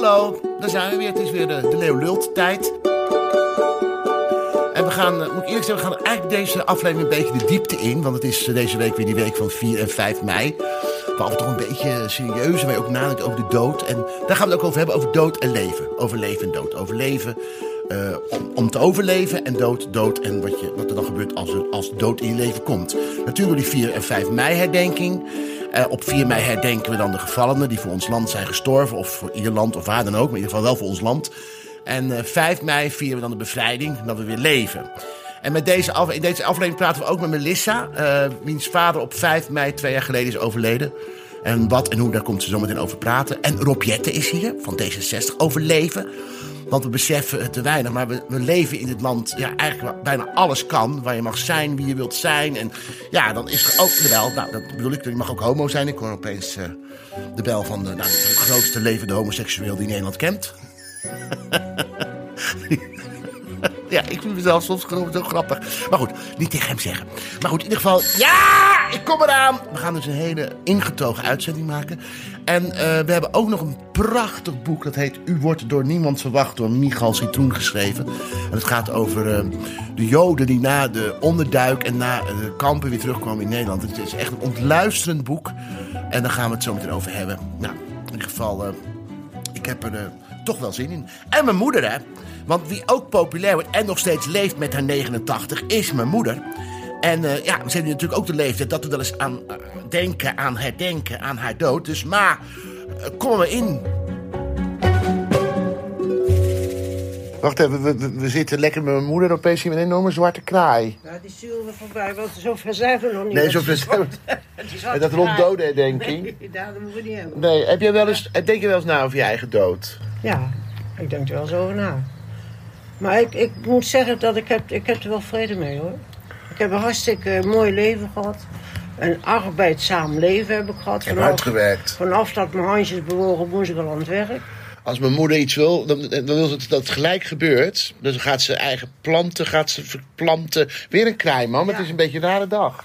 Hallo, daar zijn we weer. Het is weer de, de Leeuw Lult tijd. En we gaan, eh, moet ik eerlijk zeggen, we gaan eigenlijk deze aflevering een beetje de diepte in. Want het is eh, deze week weer die week van 4 en 5 mei. Waar we toch een beetje serieus en ook nadenken over de dood. En daar gaan we het ook over hebben, over dood en leven. Over leven en dood. Over leven eh, om, te overleven en dood, dood. En wat, je, wat er dan gebeurt als, als dood in je leven komt. Natuurlijk die 4 en 5 mei herdenking. Uh, op 4 mei herdenken we dan de gevallenen die voor ons land zijn gestorven. Of voor ieder land of waar dan ook, maar in ieder geval wel voor ons land. En uh, 5 mei vieren we dan de bevrijding, dat we weer leven. En met deze af, in deze aflevering praten we ook met Melissa, uh, wiens vader op 5 mei twee jaar geleden is overleden. En wat en hoe, daar komt ze zo meteen over praten. En Rob Jette is hier, van D66, over leven. Want we beseffen het te weinig, maar we, we leven in dit land ja, eigenlijk waar bijna alles kan. Waar je mag zijn, wie je wilt zijn. En ja, dan is er ook de bel. Nou, dat bedoel ik, je mag ook homo zijn. Ik hoor opeens uh, de bel van de, nou, de grootste levende homoseksueel die Nederland kent. ja, ik vind mezelf soms gewoon zo grappig. Maar goed, niet tegen hem zeggen. Maar goed, in ieder geval, ja, ik kom eraan. We gaan dus een hele ingetogen uitzending maken. En uh, we hebben ook nog een prachtig boek. Dat heet U wordt door niemand verwacht door Michal Citroen geschreven. En het gaat over uh, de Joden die na de onderduik en na de kampen weer terugkwamen in Nederland. Het is echt een ontluisterend boek. En daar gaan we het zo meteen over hebben. Nou, in ieder geval, uh, ik heb er toch wel zin in. En mijn moeder, hè. Want wie ook populair wordt en nog steeds leeft met haar 89 is mijn moeder. En uh, ja, we zijn nu natuurlijk ook de leeftijd dat we wel eens aan uh, denken, aan herdenken, aan haar dood. Dus maar, uh, kom maar in. Wacht even, we, we, we, zitten lekker met mijn moeder. Opeens zien we een enorme zwarte kraai. Ja, die sturen we voorbij, want zover zijn we nog niet. Nee, zover zijn we En dat rond doden herdenking. Nee, daar moeten we niet hebben. Nee, heb jij wel eens, denk je wel eens na over je eigen dood? Ja, ik denk er wel eens over na. Maar ik, ik moet zeggen dat ik heb, ik heb er wel vrede mee hoor. Ik heb een hartstikke mooi leven gehad. Een arbeidzaam leven heb ik gehad. Vanaf, hard gewerkt. Vanaf dat mijn handjes bewogen, moest ik al aan het werk. Als mijn moeder iets wil, dan, dan wil ze dat het gelijk gebeurt. Dus dan gaat ze eigen planten, gaat ze verplanten. Weer een kraai, man. Ja. het is een beetje een rare dag.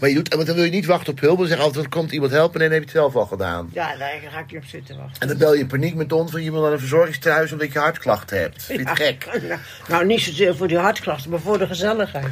Maar je doet, want dan wil je niet wachten op hulp. Dan zeg je altijd, komt iemand helpen. Nee, dan heb je het zelf al gedaan. Ja, daar ga ik niet op zitten wachten. En dan bel je in paniek met ons. Want je wil naar een verzorgingstehuis omdat je hartklachten hebt. Vind je het gek? Nou, nou, niet zozeer voor die hartklachten, maar voor de gezelligheid.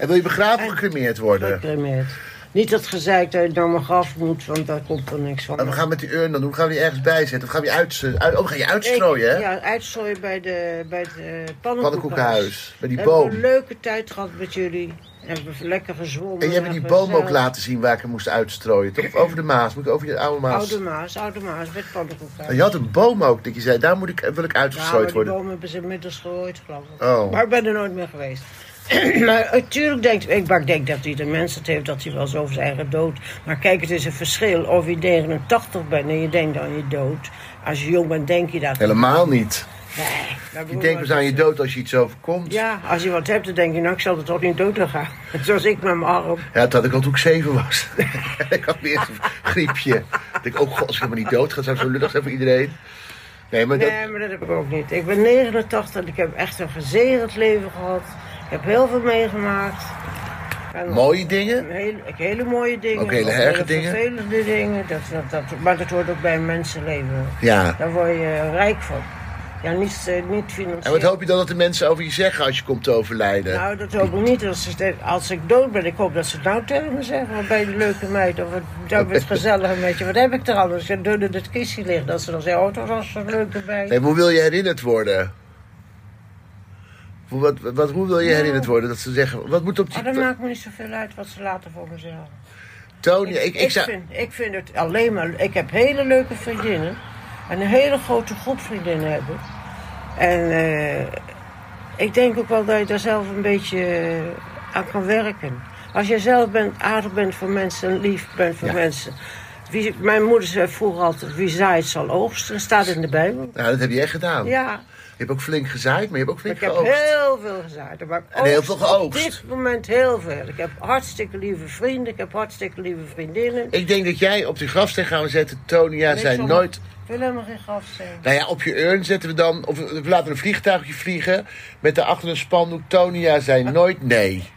en wil je begraven of gecremeerd worden? Gecremeerd. Niet dat gezeik dat je naar mijn graf moet, want daar komt er niks van. En we gaan met die urn dan doen? Gaan we die ergens bijzetten? Of gaan we die uit, uit, oh, ga je uitstrooien, hè? Ja, uitstrooien bij, de, bij het uh, pannenkoekenhuis. Bij die we boom. hebben een leuke tijd gehad met jullie. Hebben we lekker gezwommen. En je hebt die boom ook laten zien waar ik hem moest uitstrooien, toch? Of over de Maas? Moet ik over je oude Maas? Oude Maas, oude Maas, met pannenkoekhuis. Je had een boom ook, dat je zei, daar moet ik, wil ik uitgestrooid ja, worden. die boom hebben ze inmiddels gegooid, geloof ik. Oh. Maar ik ben er nooit meer geweest. maar natuurlijk denk ik, maar ik denk dat ieder mens het heeft dat hij wel eens over zijn eigen dood. Maar kijk, het is een verschil of je 89 bent en je denkt aan je dood. Als je jong bent, denk je dat. Helemaal niet. Nee, je denkt pas aan je dood als je iets overkomt. Ja, als je wat hebt, dan denk je, nou, ik zal er toch niet dood aan gaan. Zoals ik met mijn arm. Ja, dat had ik al toen ik zeven was. ik had weer een griepje. ik denk, oh als ik helemaal niet dood ga, zou zo lullig zijn voor iedereen. Nee maar, dat... nee, maar dat heb ik ook niet. Ik ben 89 en ik heb echt een gezegend leven gehad. Ik heb heel veel meegemaakt. En mooie dingen? Hele, hele mooie dingen. Ook hele erge dingen? vervelende dingen. Dat, dat, dat, maar dat hoort ook bij een mensenleven. Ja. Daar word je rijk van. Ja, niet, uh, niet financieel. En wat hoop je dan dat de mensen over je zeggen als je komt te overlijden? Nou, dat hoop ik niet. Als, als ik dood ben, ik hoop dat ze het nou tegen me zeggen. Je een leuke meid, of ben je gezellig met je. Wat heb ik er al? Als je door in het kistje ligt, dat ze dan zeggen, oh, dat was een leuke meid. En hoe wil je herinnerd worden? Wat, wat, hoe wil je Nou. herinnerd worden? Dat ze zeggen, wat moet op die... Oh, dat maakt me niet zoveel uit wat ze later voor me zeggen. Tony, ik, ik, ik, zou... vind, ik vind het alleen maar... Ik heb hele leuke vriendinnen. En een hele grote groep vriendinnen hebben. En uh, ik denk ook wel dat je daar zelf een beetje uh, aan kan werken. Als je zelf bent, aardig bent voor mensen en lief bent voor ja. mensen. Wie, mijn moeder zei vroeger altijd, wie zaait zal oogsten. Dat staat in de Bijbel. Nou, dat heb echt gedaan. Ja. Je hebt ook flink gezaaid, maar je hebt ook flink ik geoogst. Ik heb heel veel gezaaid. Maar en heel veel geoogst. Op dit moment heel veel. Ik heb hartstikke lieve vrienden, ik heb hartstikke lieve vriendinnen. Ik denk dat jij op die grafsteen gaan we zetten, Tonia, nee, zijn nooit... Ik wil helemaal geen grafsteen. Nou ja, op je urn zetten we dan, of we laten een vliegtuigje vliegen... met daarachter een spandoek, Tonia, zijn nooit nee.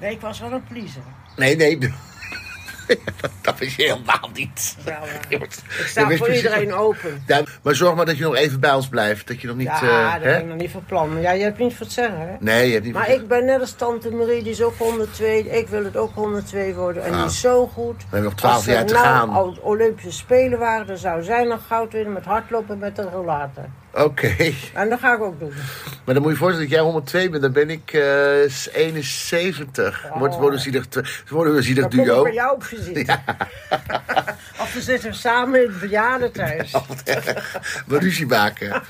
Nee, ik was wel een pleaser. Nee, nee. dat is je helemaal niet. Wordt- ik sta voor precies- iedereen open. Ja, maar zorg maar dat je nog even bij ons blijft. Dat je nog niet... Ja, eh, dat ben ik nog niet van plan. Ja, je hebt niet voor het zeggen, hè? Nee, je hebt niet... Maar ik ben net als tante Marie, die is ook 102. Ik wil het ook 102 worden. En die is zo goed. hebben nog 12 Als er jaar te nou gaan. al Olympische Spelen waren, dan zou zij nog goud winnen met hardlopen met een rollator. Oké. En dat ga ik ook doen. Maar dan moet je voorstellen dat jij 102 bent. Dan ben ik eh 71. Oh. Wordt worden zielig, worden we zielig Dan kom ik duo. bij jou op visite. of we zitten samen in het bejaardentehuis. We ruzie maken.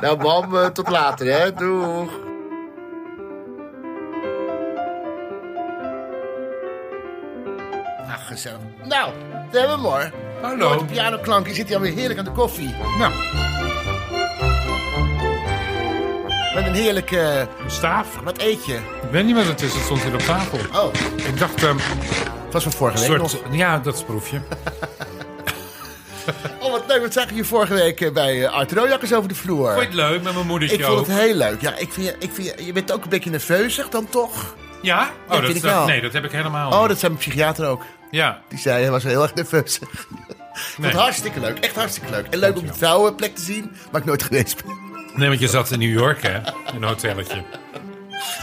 nou, mam, eh, tot later, hè. Doeg. Ach, gezellig. Nou, daar hebben we hem hoor. Hallo. Hoort de pianoklank, je zit hier alweer heerlijk aan de koffie. Nou, Met een heerlijke... staaf. Wat eet je? Ik weet niet wat het is, het stond hier op tafel. Oh, Ik dacht, ehm, het was van vorige week soort... Ja, dat proef je. Oh, wat leuk. Wat zag je vorige week eh, bij eh, Art Rojakkers over de vloer? Vond je het leuk met mijn moedertje Ik vond ook? het heel leuk. Ja, ik vind, je- ik vind, je- je bent ook een beetje nerveuzig dan toch? Ja? Oh, Ja, dat, vind ik dat- nee, dat heb ik helemaal Oh, niet. dat zei mijn psychiater ook. Ja, Die zei, hij was heel erg nerveus. Ik vond nee. het hartstikke leuk. Echt hartstikke leuk. En leuk om die vrouwenplek te zien, waar ik nooit geweest ben. Nee, want je zat in New York, hè? In een hotelletje.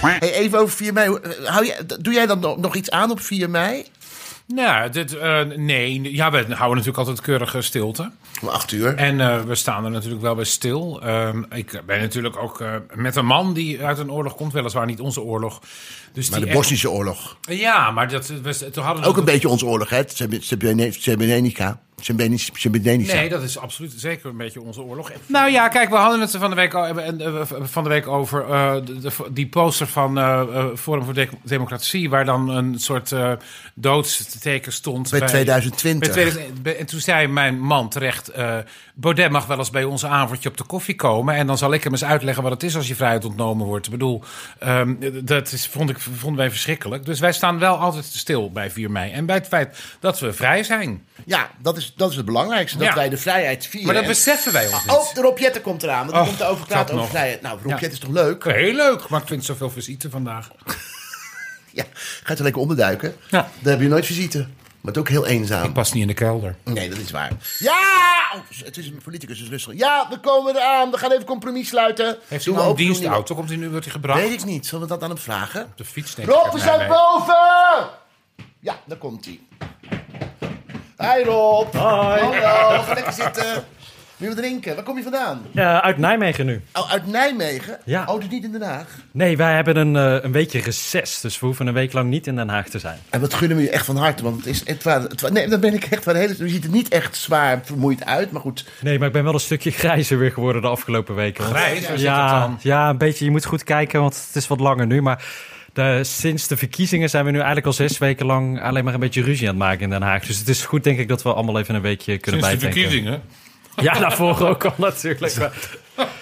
Hey, even over 4 mei. Eh, Hou jij, doe jij dan nog, nog iets aan op 4 mei? Nou, dit, eh, nee. Ja, we houden natuurlijk altijd keurige stilte. Om 8 uur. En eh, we staan er natuurlijk wel bij stil. Ehm, ik ben natuurlijk ook eh, met een man die uit een oorlog komt. Weliswaar niet onze oorlog. Dus Maar de echt- Bosnische oorlog. Ja, maar dat, we, toen hadden we Ook een beetje onze oorlog, hè? Srebrenica. Srebrenica. Nee, dat is absoluut zeker een beetje onze oorlog. Nou ja, kijk, we hadden het van de week, eh, van de week over eh, de, de- die poster van eh, eh, Forum voor De- Democratie, waar dan een soort eh doodsteken stond. Bij 2020. bij 2000 bij- en toen zei mijn man terecht, eh, Baudet mag wel eens bij ons avondje op de koffie komen en dan zal ik hem eens uitleggen wat het is als je vrijheid ontnomen wordt. Ik bedoel, ehm, dat is, vond ik, vonden wij verschrikkelijk. Dus wij staan wel altijd stil bij 4 mei en bij het feit dat we vrij zijn. Ja, dat is, dat is het belangrijkste. Dat Ja. wij de vrijheid vieren. Maar dat En- beseffen wij ons niet. Oh, de Rob Jetten komt eraan. Want Och, komt erover praten dat over nog. vrijheid. Nou, Rob Ja. Jetten is toch leuk? Heel leuk, maar ik vind zoveel visite vandaag. Ja, ga je er lekker onderduiken? Ja. Dan heb je nooit visite. Maar het is ook heel eenzaam. Ik pas niet in de kelder. Nee, dat is waar. Ja! Oh, het is een politicus, dus rustig. Ja, we komen eraan. We gaan even compromis sluiten. Heeft hij nou een ook, doen we dienstauto? Komt hij nu, wordt hij gebracht? Weet ik niet. Zullen we dat aan hem vragen? Op de fiets, denk ik. Rob, uit we zijn Nijmegen. boven! Ja, daar komt hij. Hi Rob. Hallo, ga lekker zitten. Wil je wat drinken? Waar kom je vandaan? Ja, uit Nijmegen nu. Oh, uit Nijmegen? Ja. Oh, dus niet in Den Haag? Nee, wij hebben een, eh, een weekje reces, dus we hoeven een week lang niet in Den Haag te zijn. En wat gunnen we je echt van harte, want het is... Het, wa- het, nee, dan ben ik echt de hele... Je ziet er niet echt zwaar vermoeid uit, maar goed. Nee, maar ik ben wel een stukje grijzer weer geworden de afgelopen weken. Grijs, waar zit ja, het dan? ja, een beetje. Je moet goed kijken, want het is wat langer nu. Maar de, sinds de verkiezingen zijn we nu eigenlijk al zes weken lang alleen maar een beetje ruzie aan het maken in Den Haag. Dus het is goed, denk ik, dat we allemaal even een weekje kunnen Sinds de bijtanken. verkiezingen. Ja, daarvoor ook al natuurlijk. Maar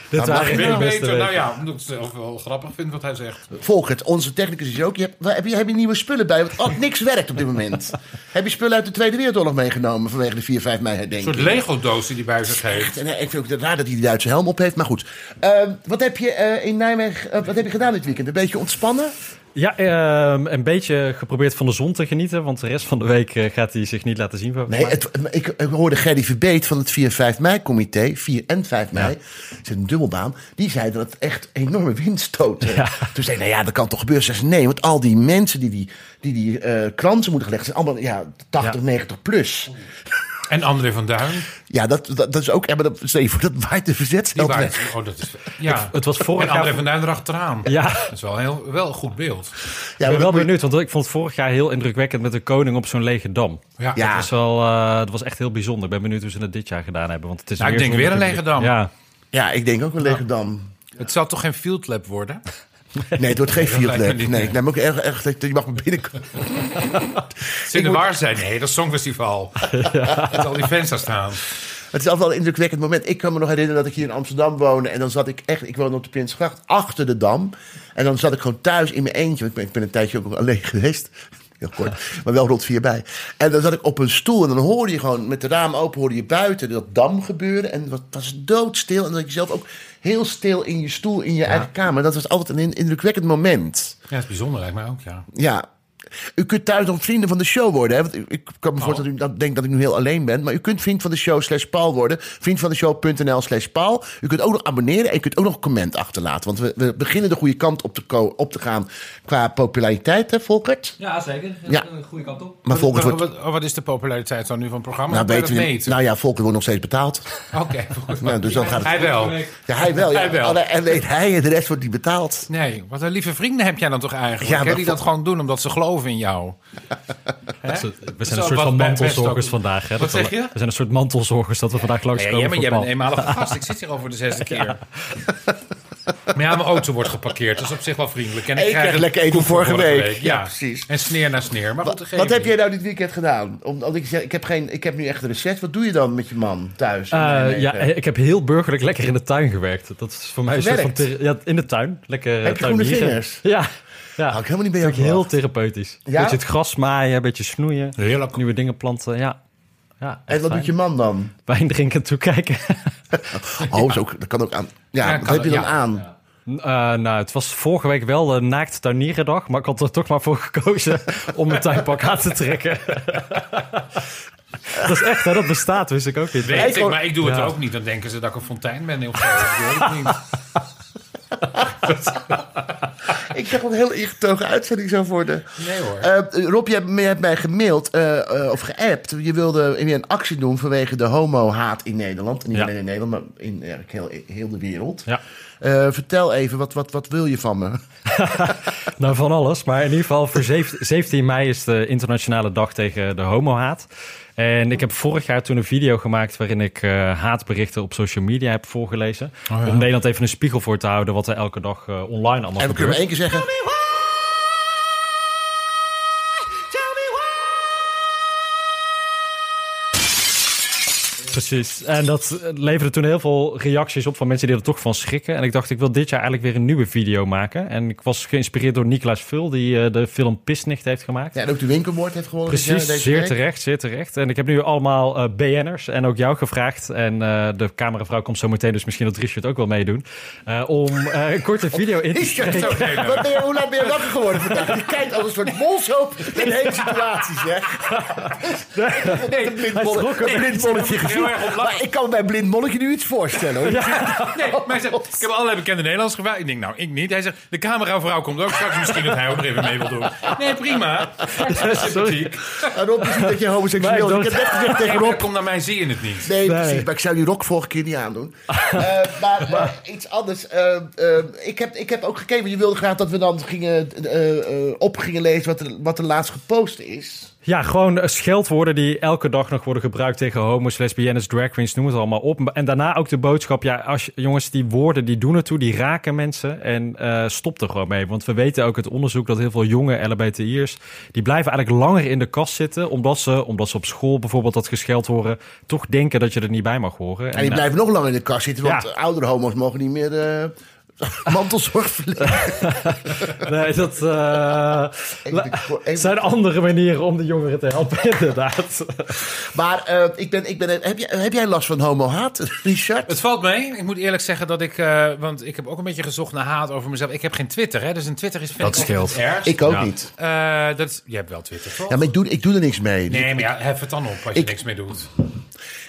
dit mag waren de beste beter. Nou ja, omdat ik het zelf wel grappig vind wat hij zegt. Volkert, onze technicus is ook... Je hebt, waar- heb, je, heb je nieuwe spullen bij? Want oh, niks werkt op dit moment. heb je spullen uit de Tweede Wereldoorlog meegenomen vanwege de 4, 5 mei Een herdenking? soort Lego-doos die hij bij zich heeft. En, eh, ik vind ook raar dat hij die Duitse helm op heeft, maar goed. Ehm, wat heb je eh, in Nijmegen eh, wat heb je gedaan dit weekend? Een beetje ontspannen? Ja, ehm, een beetje geprobeerd van de zon te genieten, want de rest van de week eh, gaat hij zich niet laten zien. Nee, het, ik, ik hoorde Gerry Verbeet van het 4-5 mei-comité, 4 en 5 mei, is een dubbelbaan, die zei dat het echt enorme windstoten. Ja. Toen zei ik, nou ja, dat kan toch gebeuren? Ze zei, nee, want al die mensen die die, die, die eh, kransen moeten gelegd zijn allemaal ja, 80, Ja. 90 plus. En André van Duin. Ja, dat, dat, dat is ook, ja, maar dat, stel je voor, dat waait de Die waren, weg. oh, dat is, ja. Het was vorig en André van Duin erachteraan. Ja. Dat is wel een heel, wel een goed beeld. Ja, ik maar ben wel benieuwd, want ik vond het vorig jaar heel indrukwekkend met de koning op zo'n lege dam. Ja. Ja. Dat, was wel, eh, dat was echt heel bijzonder. Ik ben benieuwd hoe ze het dit jaar gedaan hebben. Want het is Nou, ik denk weer een lege dam. Ja, Ja, ik denk ook een lege dam. Het zal toch geen field lab worden? Nee, het wordt geen dat me niet, Nee, nee. ik neem ook erg, erg dat je mag maar binnenkomen. In de waar zijn? Nee, dat is Songfestival. Met al die fans daar staan. Het is altijd wel een indrukwekkend moment. Ik kan me nog herinneren dat ik hier in Amsterdam woonde. En dan zat ik echt, ik woonde op de Prinsgracht, achter de Dam. En dan zat ik gewoon thuis in mijn eentje. Ik ben, ik ben een tijdje ook alleen geweest. Heel kort, maar wel rond vier bij. En dan zat ik op een stoel en dan hoorde je gewoon met de ramen open, hoorde je buiten dat dam gebeuren. En het was doodstil. En zat je zelf ook heel stil in je stoel in je eigen kamer. Dat was altijd een indrukwekkend moment. Ja, dat is bijzonder lijkt mij ook, ja. Ja. U kunt thuis nog vrienden van de show worden. Hè? Want ik, ik kan me voorstellen dat u dat denkt dat ik nu heel alleen ben. Maar u kunt vriend van de show slash Paul worden. Vriendvandeshow.nl slash Paul. U kunt ook nog abonneren en u kunt ook nog een comment achterlaten. Want we, we beginnen de goede kant op te, ko- op te gaan qua populariteit, hè Volkert? Ja, zeker. Ja. Een goede kant op. Maar Volkert wat, wordt... wat, wat is de populariteit dan nu van het programma? Nou, weten dat we, meten? nou ja, Volkert wordt nog steeds betaald. Oké, goed. Nou, dus dan gaat het... Hij wel. Ja, hij wel. Ja. Hij wel. Alleen- En weet hij en de rest wordt niet betaald. Nee, wat een lieve vrienden heb jij dan toch eigenlijk? Ja, Ja, maar die vol- dat gewoon doen omdat ze geloven in jou. We zijn een soort van mantelzorgers vandaag. Hè? Wat Dat we- zeg je? We zijn een soort mantelzorgers dat we vandaag Ja, langskomen ja, maar voor jij bent een eenmalige gast. Ik zit hier al voor de zesde keer. Maar ja, mijn auto wordt geparkeerd. Dat is op zich wel vriendelijk. En En je krijg lekker eten vorige week. Ja, precies. En sneer na sneer. Maar Wat, wat heb jij nou dit weekend gedaan? Omdat ik zeg, ik heb, geen, ik heb nu echt een recept. Wat doe je dan met je man thuis? Eh, ja, ik heb heel burgerlijk lekker in de tuin gewerkt. Dat is voor mij een soort van... Ja, in de tuin. Lekker eh, Heb je groene tuinieren. vingers? Ja. Ja. Ik helemaal niet bij jou heel therapeutisch. Ja? Beetje het gras maaien, een beetje snoeien. Heerlijk. Nieuwe dingen planten, ja. ja En wat doet je man dan? Wijn drinken en toekijken. Oh, is ook, dat kan ook aan. Ja, Ja, wat heb je dan ja. aan? Eh, nou, het was vorige week wel de naakt tuinierendag, maar ik had er toch maar voor gekozen om mijn tuinpak aan te trekken. dat is echt, hè? Dat bestaat, wist ik ook niet. Weet Ik ik, gewoon- maar ik doe het Ja. ook niet. Dan denken ze dat ik een fontein ben. Of zo. Ik weet het niet. Ik zeg een heel ingetogen uitzending zo voor de... Nee hoor. Eh, Rob, je hebt, mij gemaild eh, eh, of geappt. Je wilde een actie doen vanwege de homo-haat in Nederland. En niet Ja. alleen in Nederland, maar in eigenlijk heel, heel de wereld. Ja. Vertel even, wat, wat, wat wil je van me? Nou, van alles. Maar in ieder geval, voor zeven- 17 mei is de internationale dag tegen de homohaat. En ik heb vorig jaar toen een video gemaakt waarin ik eh, haatberichten op social media heb voorgelezen. Oh, Om Nederland even een spiegel voor te houden wat er elke dag eh, online allemaal En we kunnen gebeurt. één keer zeggen... Precies. En dat leverde toen heel veel reacties op van mensen die er toch van schrikken. En ik dacht, ik wil dit jaar eigenlijk weer een nieuwe video maken. En ik was geïnspireerd door Nicolas Vul, die eh, de film Pisnicht heeft gemaakt. Ja, en ook de winkelmoord heeft gewonnen. Precies, deze zeer week. terecht, zeer terecht. En ik heb nu allemaal eh, BN'ers en ook jou gevraagd. En eh, de cameravrouw komt zo meteen, dus misschien dat Richard ook wel meedoen. om een korte video in te spreken. hoe laat ben je wakker geworden vandaag? Je kijkt als een soort bolshoop in hele situatie, zeg. Nee, Een blind, bolle- Heel erg op lachen. Maar ik kan me bij een blind molletje nu iets voorstellen. Hoor. Nee, maar hij zegt, ik heb allerlei bekende Nederlands gevraagd. Ik denk, nou, ik niet. Hij zegt, de cameravrouw komt ook straks. Misschien dat hij ook er even mee wil doen. Nee, prima. Sympathiek. En je ziet dat je homoseksueel is. ik Ik heb net gezegd tegen Rob, Rob... kom naar mij, zie je het niet. Nee, precies. Maar ik zou die rok vorige keer niet aandoen. Eh, maar, maar iets anders. Eh, eh, ik, heb, ik heb ook gekeken. Je wilde graag dat we dan gingen, eh, eh, op gingen lezen wat er, wat er laatst gepost is. Ja, gewoon scheldwoorden die elke dag nog worden gebruikt tegen homo's, lesbiennes, drag queens, noem het allemaal op. En daarna ook de boodschap, ja, als, jongens, die woorden die doen ertoe, die raken mensen. En eh, stop er gewoon mee. Want we weten ook uit onderzoek dat heel veel jonge LHBTI'ers, die blijven eigenlijk langer in de kast zitten, omdat ze, omdat ze op school bijvoorbeeld dat gescheld horen, toch denken dat je er niet bij mag horen. En die eh, blijven nog langer in de kast zitten. Want Ja. oudere homo's mogen niet meer eh, mantelzorg verlenen. Nee, dat eh, Even- even- zijn andere manieren om de jongeren te helpen, inderdaad. Maar eh, ik ben, ik ben, heb, jij, heb jij last van homo-haat, Richard? Het valt mee. Ik moet eerlijk zeggen dat ik... eh, want ik heb ook een beetje gezocht naar haat over mezelf. Ik heb geen Twitter, hè. Dus een Twitter is Dat ik ook scheelt. ergst. Ik ook Ja. niet. Eh, dat is, je hebt wel Twitter, toch? Ja, maar ik doe, ik doe er niks mee. Nee, maar ja, hef het dan op als je Ik- niks mee doet.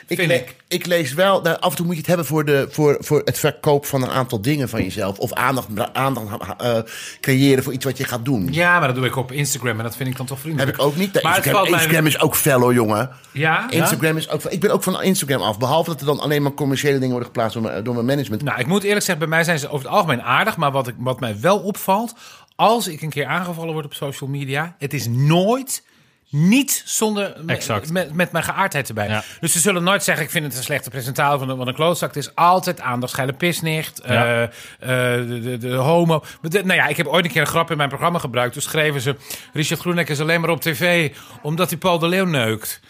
Ik, vind le- ik. ik lees wel, nou, af en toe moet je het hebben voor, de, voor, voor het verkoop van een aantal dingen van jezelf. Of aandacht, aandacht eh, creëren voor iets wat je gaat doen. Ja, maar dat doe ik op Instagram en dat vind ik dan toch Heb vriendelijk. ik ook niet. Maar het Instagram, valt mij- Instagram is ook fel hoor, jongen. Ja? Instagram is ook. Ik ben ook van Instagram af. Behalve dat er dan alleen maar commerciële dingen worden geplaatst door mijn, door mijn management. Nou, ik moet eerlijk zeggen, bij mij zijn ze over het algemeen aardig. Maar wat, ik, wat mij wel opvalt, als ik een keer aangevallen word op social media, het is nooit niet zonder Exact. met, met mijn geaardheid erbij. Ja. Dus ze zullen nooit zeggen, ik vind het een slechte presentator van een, van een klootzak. Het is altijd aandachtsgeile pisnicht, Ja. eh, eh, de, de, de homo. De- nou ja, ik heb ooit een keer een grap in mijn programma gebruikt. Toen schreven ze, Richard Groenek is alleen maar op tv omdat hij Paul de Leeuw neukt.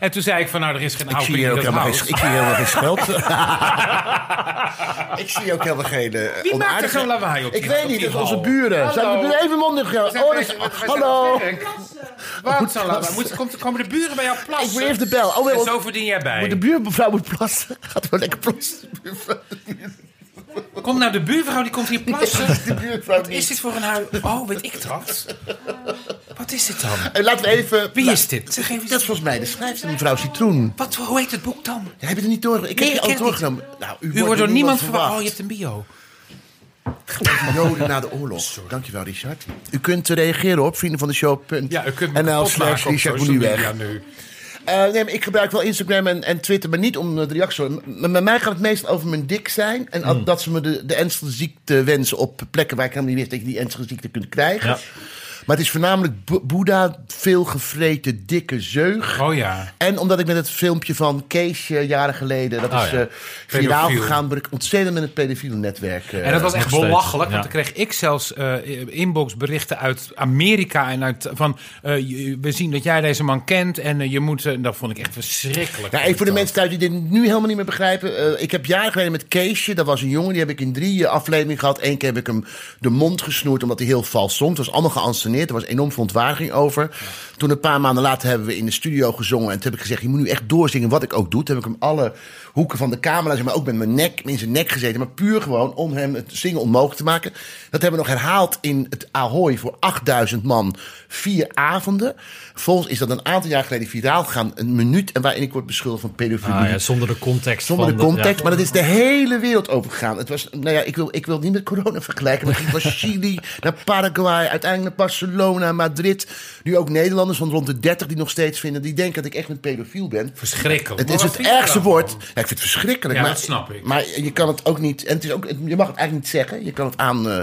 En toen zei ik van, nou, er is geen Ik dat houdt. geen, ik zie helemaal geen scheld. ik zie ook helemaal geen uh, Wie maakt er zo'n lawaai op Ik weet niet, dat is onze buren. Hallo. Zijn de, even mondig. Oh, dat is, hallo. Wat lawaai? Komt- Komen de buren bij jou Ik plassen? wil even de bel. Oh, En zo verdien jij bij. de buurmevrouw moet plassen. Gaat wel lekker plassen. Kom nou, de buurvrouw die komt hier plassen. De buurvrouw Wat is dit voor een huis? Oh, weet ik dat? Wat is dit dan? En laten we even... Wie is dit? Zeg even. Dat is volgens mij de schrijfster, mevrouw Citroen. Wat, hoe heet het boek dan? Ja, heb je het niet door? Ik Nee, heb ik al het doorgenomen. Nou, U wordt door niemand verwacht. Oh, je hebt een bio. Joden na de oorlog. Dankjewel, Richard. U kunt reageren op vrienden van de show. Ja, u kunt me NL slash Richard nu. Eh, nee, maar ik gebruik wel Instagram en, en Twitter, maar niet om eh, de te. M- Met mij gaat het meest over mijn dik zijn. En al- dat ze me de, de ernstige ziekte wensen op plekken waar ik helemaal niet wist dat je die ernstige ziekte kunt krijgen. Ja. Maar het is voornamelijk Bo- Boeddha, veel gevreten dikke zeug. Oh ja. En omdat ik met het filmpje van Keesje jaren geleden, dat Oh is ja. eh, viraal Pedofiel. gegaan, ben ik ontzettend met het pedofiele netwerk. eh, En dat was echt belachelijk, want ja. dan kreeg ik zelfs eh, inboxberichten uit Amerika en uit van eh, we zien dat jij deze man kent en je moet, eh, dat vond ik echt verschrikkelijk. Nou, even voor de mensen thuis die dit nu helemaal niet meer begrijpen. ik heb jaren geleden met Keesje, dat was een jongen, die heb ik in drie afleveringen gehad. Eén keer heb ik hem de mond gesnoerd omdat hij heel vals zong. Het was allemaal geanceneerd, er was enorm verontwaardiging over. Toen een paar maanden later hebben we in de studio gezongen. En toen heb ik gezegd, je moet nu echt doorzingen wat ik ook doe. Toen heb ik hem alle hoeken van de kamer laten zien, maar ook met mijn nek, in zijn nek gezeten. Maar puur gewoon om hem het zingen onmogelijk te maken. Dat hebben we nog herhaald in het Ahoy voor 8000 man. Vier avonden. Volgens is dat een aantal jaar geleden viraal gegaan. Een minuut en waarin ik word beschuldigd van pedofilie. Ah, ja, zonder de context. Zonder van de context, ja. maar dat is de hele wereld overgegaan. Het was, nou ja, ik wil, ik wil niet met corona vergelijken, maar het ging van Chili naar Paraguay, uiteindelijk naar Barcelona, Madrid. Nu ook Nederlanders van rond de 30 die nog steeds vinden, die denken dat ik echt een pedofiel ben. Verschrikkelijk. Het is het ergste woord. Ja, ik vind het verschrikkelijk. Ja, maar, dat snap ik. Maar je kan het ook niet. En het is ook, je mag het eigenlijk niet zeggen. Je kan, het aan, eh,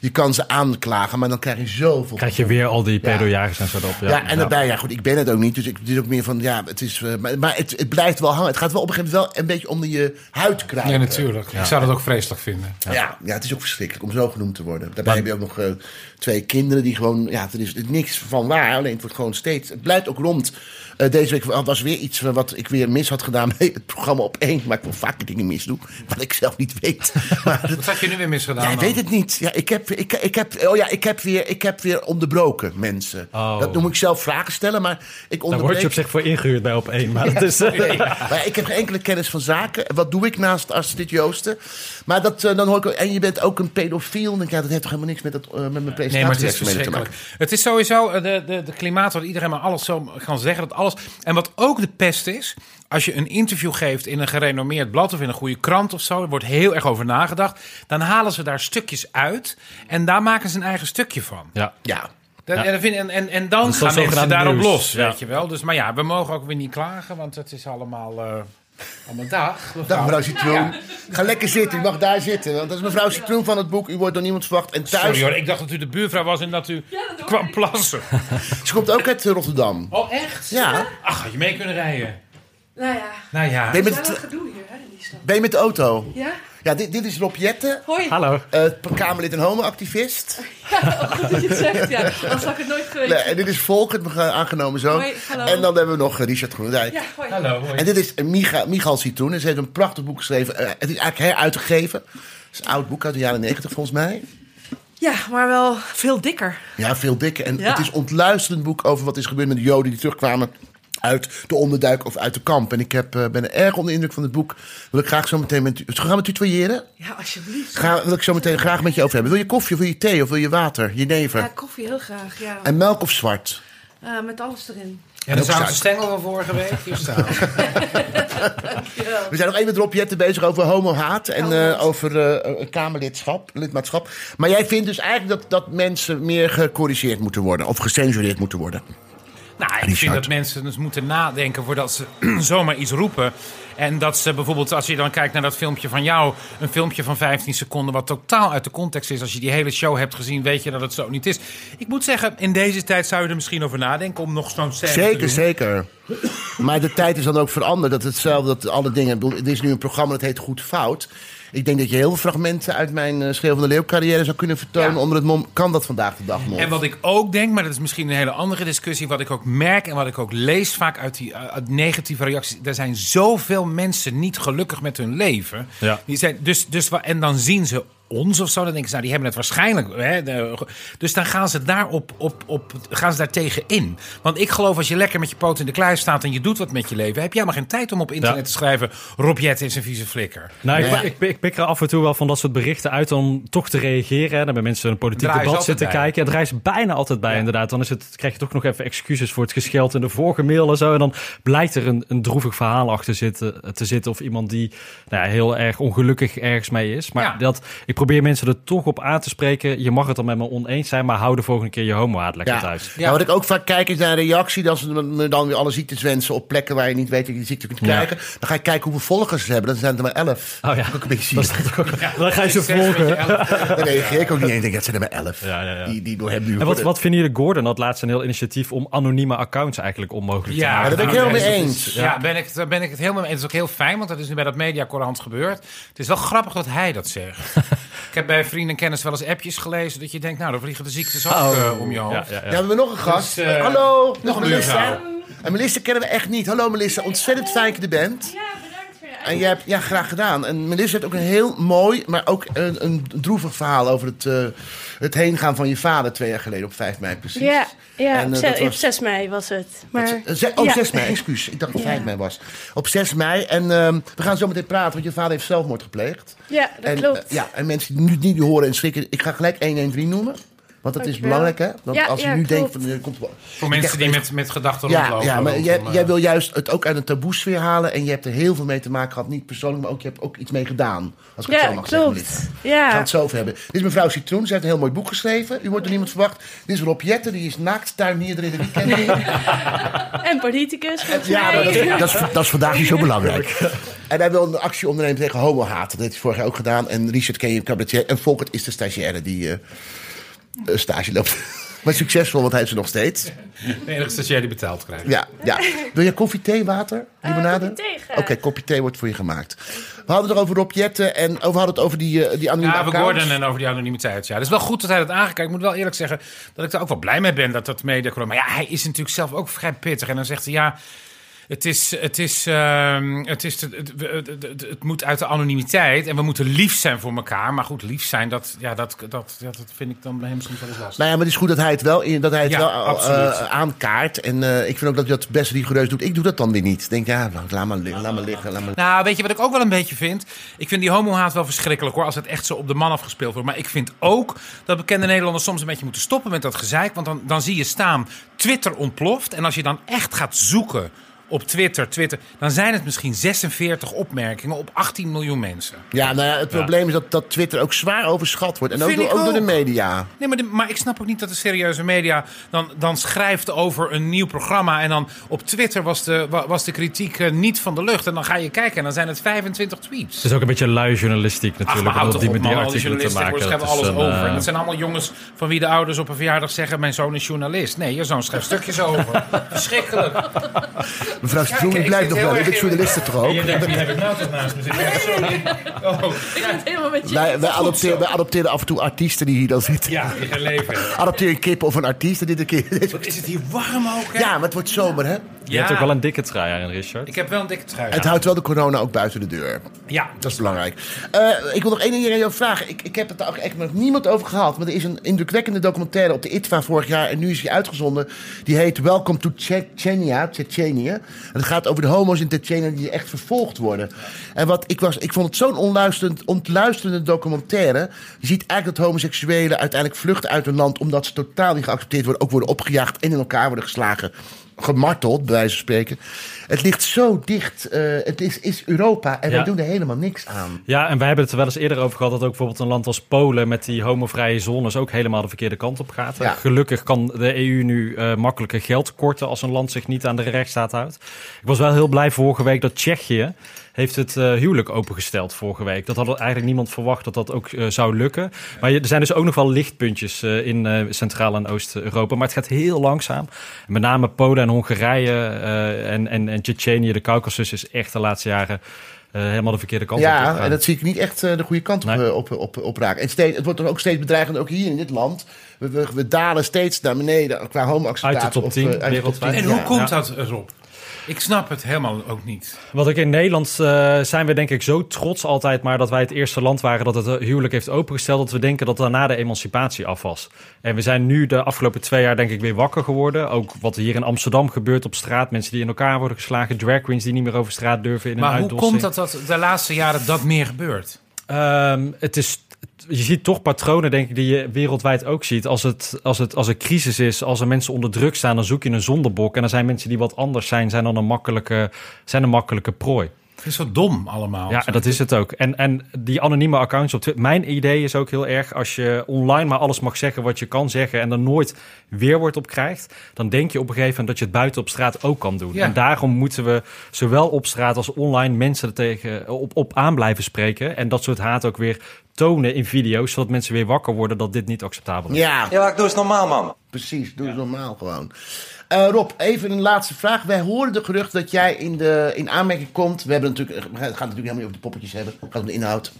je kan ze aanklagen, maar dan krijg je zoveel. Krijg je weer al die pedojagers en zo op. Ja, Ja, en daarbij, ja goed, ik ben het ook niet. Dus ik, het is ook meer van, ja, het is... eh, maar maar het, het blijft wel hangen. Het gaat wel op een gegeven moment wel een beetje onder je huid kruipen. Ja, natuurlijk. Ik zou dat ook vreselijk vinden. Ja. Ja, het is ook verschrikkelijk om zo genoemd te worden. Daarbij heb je ook nog eh, twee kinderen die gewoon... Ja, er is niks van waar, alleen het wordt gewoon steeds... Het blijft ook rond. Eh, deze week was weer iets eh, wat ik weer mis had gedaan bij het programma op één. Maar ik wil vaker dingen misdoen, wat ik zelf niet weet. Maar dat- Wat had je nu weer misgedaan? ja, ik dan? weet het niet. Ja, ik, heb, ik, ik, heb, oh ja, ik, heb weer, ik heb weer onderbroken mensen. Oh. Dat, moet ik zelf vragen stellen, maar ik Daar onderbreek... word je op zich voor ingehuurd bij op één. Maar dat is, eh, Maar ik heb geen enkele kennis van zaken. Wat doe ik naast Astrid Joosten? Maar dat, dan hoor ik en je bent ook een pedofiel. Dan denk ik, ja, dat heeft toch helemaal niks met, dat, met mijn presentatie Nee, maar het is te verschrikkelijk. maken. Het is sowieso de, de, de klimaat waar iedereen maar alles zo kan zeggen. Dat alles, en wat ook de pest is, als je een interview geeft in een gerenommeerd blad of in een goede krant of zo, er wordt heel erg over nagedacht. Dan halen ze daar stukjes uit en daar maken ze een eigen stukje van. ja. Ja. Dat- Ja. En, en, en, en dan gaan mensen daarop nieuws. los, Ja. weet je wel. Dus, maar ja, we mogen ook weer niet klagen, want het is allemaal, eh allemaal dag. Dag mevrouw Citroen. Ga lekker zitten, u mag daar zitten. Want dat is mevrouw Citroen van het boek. U wordt door niemand verwacht. En thuis, Sorry hoor, ik dacht dat u de buurvrouw was en dat u kwam plassen. ze komt ook uit Rotterdam. Oh, echt? Ja. Ach, had je mee kunnen rijden? Nou ja, Nou ja. Ben je met, wat gedoe hier hè, in die stad. ben je met de auto? Ja? Ja, dit, dit is Rob Jetten. Hoi. Hallo. eh, Kamerlid en homoactivist. Goed dat je het zegt, ja. Anders had ik het nooit geweten. Nee, en dit is Volkert, gaan aangenomen zo. Hoi, hallo. En dan hebben we nog eh, Richard Groenendijk. Ja, hoi. Hallo, hoi. En dit is Micha, Michal Citroen. En ze heeft een prachtig boek geschreven. Eh, het is eigenlijk heruitgegeven. Het is een oud boek uit de jaren negentig volgens mij. Ja, maar wel veel dikker. Ja, veel dikker. En Ja. het is een ontluisterend boek over wat is gebeurd met de Joden die terugkwamen uit de onderduik of uit de kamp. En ik heb, eh, ben erg onder de indruk van het boek. Wil ik graag zo meteen met u. Gaan we tutoyeren? Ja, alsjeblieft. Ga, wil ik zo meteen graag met je over hebben. Wil je koffie of wil je thee of wil je water? Jenever. Ja, koffie heel graag, ja. En melk of zwart? Eh, met alles erin. En de ook zoute suiker. stengel van vorige week? Hier staan. We zijn nog even met Rob Jetten bezig over homo-haat en Homo-haat. eh, over eh, eh, Kamerlidschap, lidmaatschap. Maar jij vindt dus eigenlijk dat, dat mensen meer gecorrigeerd moeten worden of gecensureerd moeten worden. Nou, ik vind dat mensen dus moeten nadenken voordat ze zomaar iets roepen. En dat ze bijvoorbeeld, als je dan kijkt naar dat filmpje van jou, een filmpje van 15 seconden, wat totaal uit de context is. Als je die hele show hebt gezien, weet je dat het zo niet is. Ik moet zeggen, in deze tijd zou je er misschien over nadenken om nog zo'n scène te Zeker, zeker. Maar de tijd is dan ook veranderd. Dat hetzelfde, dat alle dingen. ik bedoel, Er is nu een programma dat heet Goed Fout. Ik denk dat je heel veel fragmenten uit mijn uh, Schreeuw van de Leeuw carrière zou kunnen vertonen. Ja. Onder het mom, kan dat vandaag de dag nog? En wat ik ook denk, maar dat is misschien een hele andere discussie. Wat ik ook merk en wat ik ook lees vaak uit die uh, uit negatieve reacties. Er zijn zoveel mensen niet gelukkig met hun leven. Ja. Die zijn, dus, dus, en dan zien ze ons of zo. Dan denken ze, nou, die hebben het waarschijnlijk. Hè, de- dus dan gaan ze, daarop, op, op, gaan ze daar tegen in. Want ik geloof, als je lekker met je poot in de klei staat en je doet wat met je leven, heb je helemaal geen tijd om op internet Ja. te schrijven: Rob Jetten is een vieze flikker. Nou, ik, ja. ik, ik pik er af en toe wel van dat soort berichten uit om toch te reageren. hè. Dan hebben mensen een politiek debat zitten bij. kijken. Het draait bijna altijd bij, inderdaad. Dan is het, krijg je toch nog even excuses voor het gescheld in de vorige mail en zo. En dan blijkt er een, een droevig verhaal achter zitten, te zitten. Of iemand die nou ja, heel erg ongelukkig ergens mee is. Maar Ja. dat, ik probeer mensen er toch op aan te spreken. Je mag het dan met me oneens zijn, maar hou de volgende keer je homo-haat lekker thuis. Ja. wat ik ook vaak kijk is naar een reactie. Dat ze me dan weer alle ziektes wensen op plekken waar je niet weet dat je die ziekte kunt Ja. krijgen. Dan ga ik kijken hoeveel volgers ze hebben. Dan zijn er maar elf. Oh ja. Ook een beetje Dat is ook- dan ga je ze volgen. Dan reageer ik ook niet eens. Ik denk, dat zijn er maar elf. Ja, ja, ja. Die, die door hem nu En wat, wat vinden jullie? Gordon had laatst een heel initiatief om anonieme accounts eigenlijk onmogelijk te Ja, maken. daar ben ik helemaal mee dat eens. Ja, ben ik, daar ben ik het helemaal mee eens. Het is ook heel fijn, want dat is nu bij dat Mediacorant gebeurd. Het is wel grappig dat hij dat zegt. ik heb bij vrienden en kennis wel eens appjes gelezen dat je denkt, nou, dan vliegen de ziektes ook eh, om je hoofd. Ja, ja, Ja, ja. we hebben nog een gast. Dus, eh, Hallo, nog een Melissa. En Melissa kennen we echt niet. Hallo Melissa, ontzettend fijn dat je er bent. Ja, bedankt voor je En jij hebt, ja, graag gedaan. En Melissa heeft ook een heel mooi, maar ook een, een droevig verhaal over het, eh het heengaan van je vader twee jaar geleden op 5 mei precies. Ja, ja En, op, eh, zes, was- op 6 mei was het. Maar, ze- oh, ja. 6 mei, excuus. Ik dacht dat het Ja. 5 mei was. Op 6 mei. En ehm, we gaan zo meteen praten, want je vader heeft zelfmoord gepleegd. Ja, dat en, klopt. eh, ja, en mensen die nu niet horen en schrikken. Ik ga gelijk 113 noemen. Want dat is belangrijk, hè? Want Ja, als je ja, nu klopt. denkt van... er komt Voor Ik mensen die met, met gedachten Ja, rondlopen. ja, maar jij, eh, jij wil juist het ook uit een taboesfeer halen. En je hebt er heel veel mee te maken gehad. Niet persoonlijk, maar ook je hebt ook iets mee gedaan. Als ik het zo Ja, mag zeggen. klopt. Melissa. We gaan Ja, het zo over hebben. Dit is mevrouw Citroen. Ze heeft een heel mooi boek geschreven. U wordt door niemand verwacht. Dit is Rob Jetten. Die is naakt tuinier in de weekend. en politicus Ja, dat, is, dat, is, dat is vandaag niet zo belangrijk. En hij wil een actie ondernemen tegen homohaat. Dat heeft hij vorig jaar ook gedaan. En Richard ken je cabaretier. En Volkert is de stagiaire die eh, stage loopt. Maar succesvol, want hij is er nog steeds. De enige stagiair die betaald krijgt. Ja, ja. Wil je koffie, thee, water, limonade? kopje thee graag. Oké, kopje thee wordt voor je gemaakt. We hadden het er over Rob Jetten en over, we hadden het over die, eh, die anonieme Ja, over. Gordon en over die anonimiteit. Ja, het is wel goed dat hij dat aangekijkt. Ik moet wel eerlijk zeggen dat ik er ook wel blij mee ben dat dat mede. Maar ja, hij is natuurlijk zelf ook vrij pittig. En dan zegt hij ja. Het, is, het, is, ehm, het, is, het, moet uit de anonimiteit en we moeten lief zijn voor elkaar. Maar goed, lief zijn, dat, ja, dat, dat, ja, dat vind ik dan bij hem soms wel eens lastig. Nou ja, maar het is goed dat hij het wel, in- dat hij het Ja, wel eh, aankaart. En eh, ik vind ook dat hij dat best rigoureus doet. Ik doe dat dan weer niet. Ik denk, ja, laat maar liggen, laat maar liggen. Laat maar... Nou, weet je wat ik ook wel een beetje vind? Ik vind die homohaat wel verschrikkelijk hoor, als het echt zo op de man afgespeeld wordt. Maar ik vind ook dat bekende Nederlanders soms een beetje moeten stoppen met dat gezeik. Want dan, dan zie je staan, Twitter ontploft. En als je dan echt gaat zoeken op Twitter, Twitter, dan zijn het misschien 46 opmerkingen op 18 miljoen mensen. Ja, nou ja, het probleem is dat, dat Twitter ook zwaar overschat wordt. En ook, door, ik ook door de media. Nee, maar, de- maar ik snap ook niet dat de serieuze media dan, dan schrijft over een nieuw programma. En dan op Twitter was de, wa- was de kritiek eh, niet van de lucht. En dan ga je kijken en dan zijn het 25 tweets. Het is ook een beetje lui journalistiek Ach, natuurlijk. maar houd om toch die, op, die. Al die artikelen te journalisten maken. schrijven alles een, over. En eh, dat zijn allemaal jongens van wie de ouders op een verjaardag zeggen... mijn zoon is journalist. Nee, je zoon schrijft stukjes over. Verschrikkelijk. Mevrouw Citroen, u blijft ik nog wel. U bent journalisten toch ook? Heb ik nou toch naast me zitten? Sorry. Oh, Ik ben het helemaal met je. Wij, wij, adopteren, wij adopteren af en toe artiesten die hier dan zitten. ja, die gaan leven. Adopteer een kip of een artiest. Dit een keer. Wat is het hier warm ook, hè? Ja, maar het wordt zomer, hè? Je hebt ook wel een dikke trui aan, Richard. Ik heb wel een dikke trui. Het houdt wel de corona ook buiten de deur. Ja, Dat is belangrijk. Eh, ik wil nog één ding aan jou vragen. Ik, ik heb het daar ook echt met niemand over gehad. Maar er is een indrukwekkende documentaire op de ITVA vorig jaar. En nu is die uitgezonden. Die heet Welcome to Chechnya. Tsjetsjenië. Het gaat over de homo's in Tsjetsjenië die echt vervolgd worden. En wat ik, was, ik vond het zo'n onluisterend, ontluisterende documentaire. Je ziet eigenlijk dat homoseksuelen uiteindelijk vluchten uit hun land. Omdat ze totaal niet geaccepteerd worden. Ook worden opgejaagd en in elkaar worden geslagen. Gemarteld, bij wijze van spreken. Het ligt zo dicht. eh, het is, is Europa. En Ja. wij doen er helemaal niks aan. Ja, en wij hebben het er wel eens eerder over gehad dat ook bijvoorbeeld een land als Polen met die homovrije zones ook helemaal de verkeerde kant op gaat. Ja. Gelukkig kan de EU nu eh, makkelijker geld korten als een land zich niet aan de rechtsstaat houdt. Ik was wel heel blij vorige week dat Tsjechië heeft het eh, huwelijk opengesteld vorige week. Dat had eigenlijk niemand verwacht dat dat ook eh, zou lukken. Maar je- er zijn dus ook nog wel lichtpuntjes eh, in eh, Centraal- en Oost-Europa. Maar het gaat heel langzaam. Met name Polen en Hongarije eh, en, en, en Tsjetsjenië, de Caucasus, is echt de laatste jaren eh, helemaal de verkeerde kant op. Ja, en dat zie ik niet echt de goede kant op, Nee. op, op, op raken. En steeds, het wordt er ook steeds bedreigend, ook hier in dit land. We, we, we dalen steeds naar beneden qua homoacceptatie. Uit de top of, 10 eh, uit de top wereldwijd. 10, En ja. hoe komt Ja. dat, Rob? Ik snap het helemaal ook niet. Wat ik in Nederland eh, zijn we denk ik zo trots altijd maar dat wij het eerste land waren dat het huwelijk heeft opengesteld. Dat we denken dat daarna de emancipatie af was. En we zijn nu de afgelopen twee jaar denk ik weer wakker geworden. Ook wat hier in Amsterdam gebeurt op straat. Mensen die in elkaar worden geslagen. Drag queens die niet meer over straat durven in een Maar hoe komt dat dat de laatste jaren dat meer gebeurt? Ehm, het is, je ziet toch patronen, denk ik, die je wereldwijd ook ziet. Als, het, als, het, als er crisis is, als er mensen onder druk staan, dan zoek je een zondebok. En dan zijn mensen die wat anders zijn, zijn dan een makkelijke, zijn een makkelijke prooi. Het is zo dom allemaal. Ja, dat is het ook. En, en die anonieme accounts op Twitter. Mijn idee is ook heel erg als je online maar alles mag zeggen wat je kan zeggen en er nooit weerwoord op krijgt, dan denk je op een gegeven moment dat je het buiten op straat ook kan doen. Ja. En daarom moeten we zowel op straat als online mensen er tegen op, op aan blijven spreken en dat soort haat ook weer tonen in video's, zodat mensen weer wakker worden dat dit niet acceptabel is. Ja, Ja, ik doe eens normaal, man. precies. Doe het normaal gewoon. Eh, Rob, even een laatste vraag. Wij horen de gerucht dat jij in, de, in aanmerking komt. We hebben natuurlijk, we gaan het natuurlijk helemaal niet over de poppetjes hebben. Het gaat om de inhoud.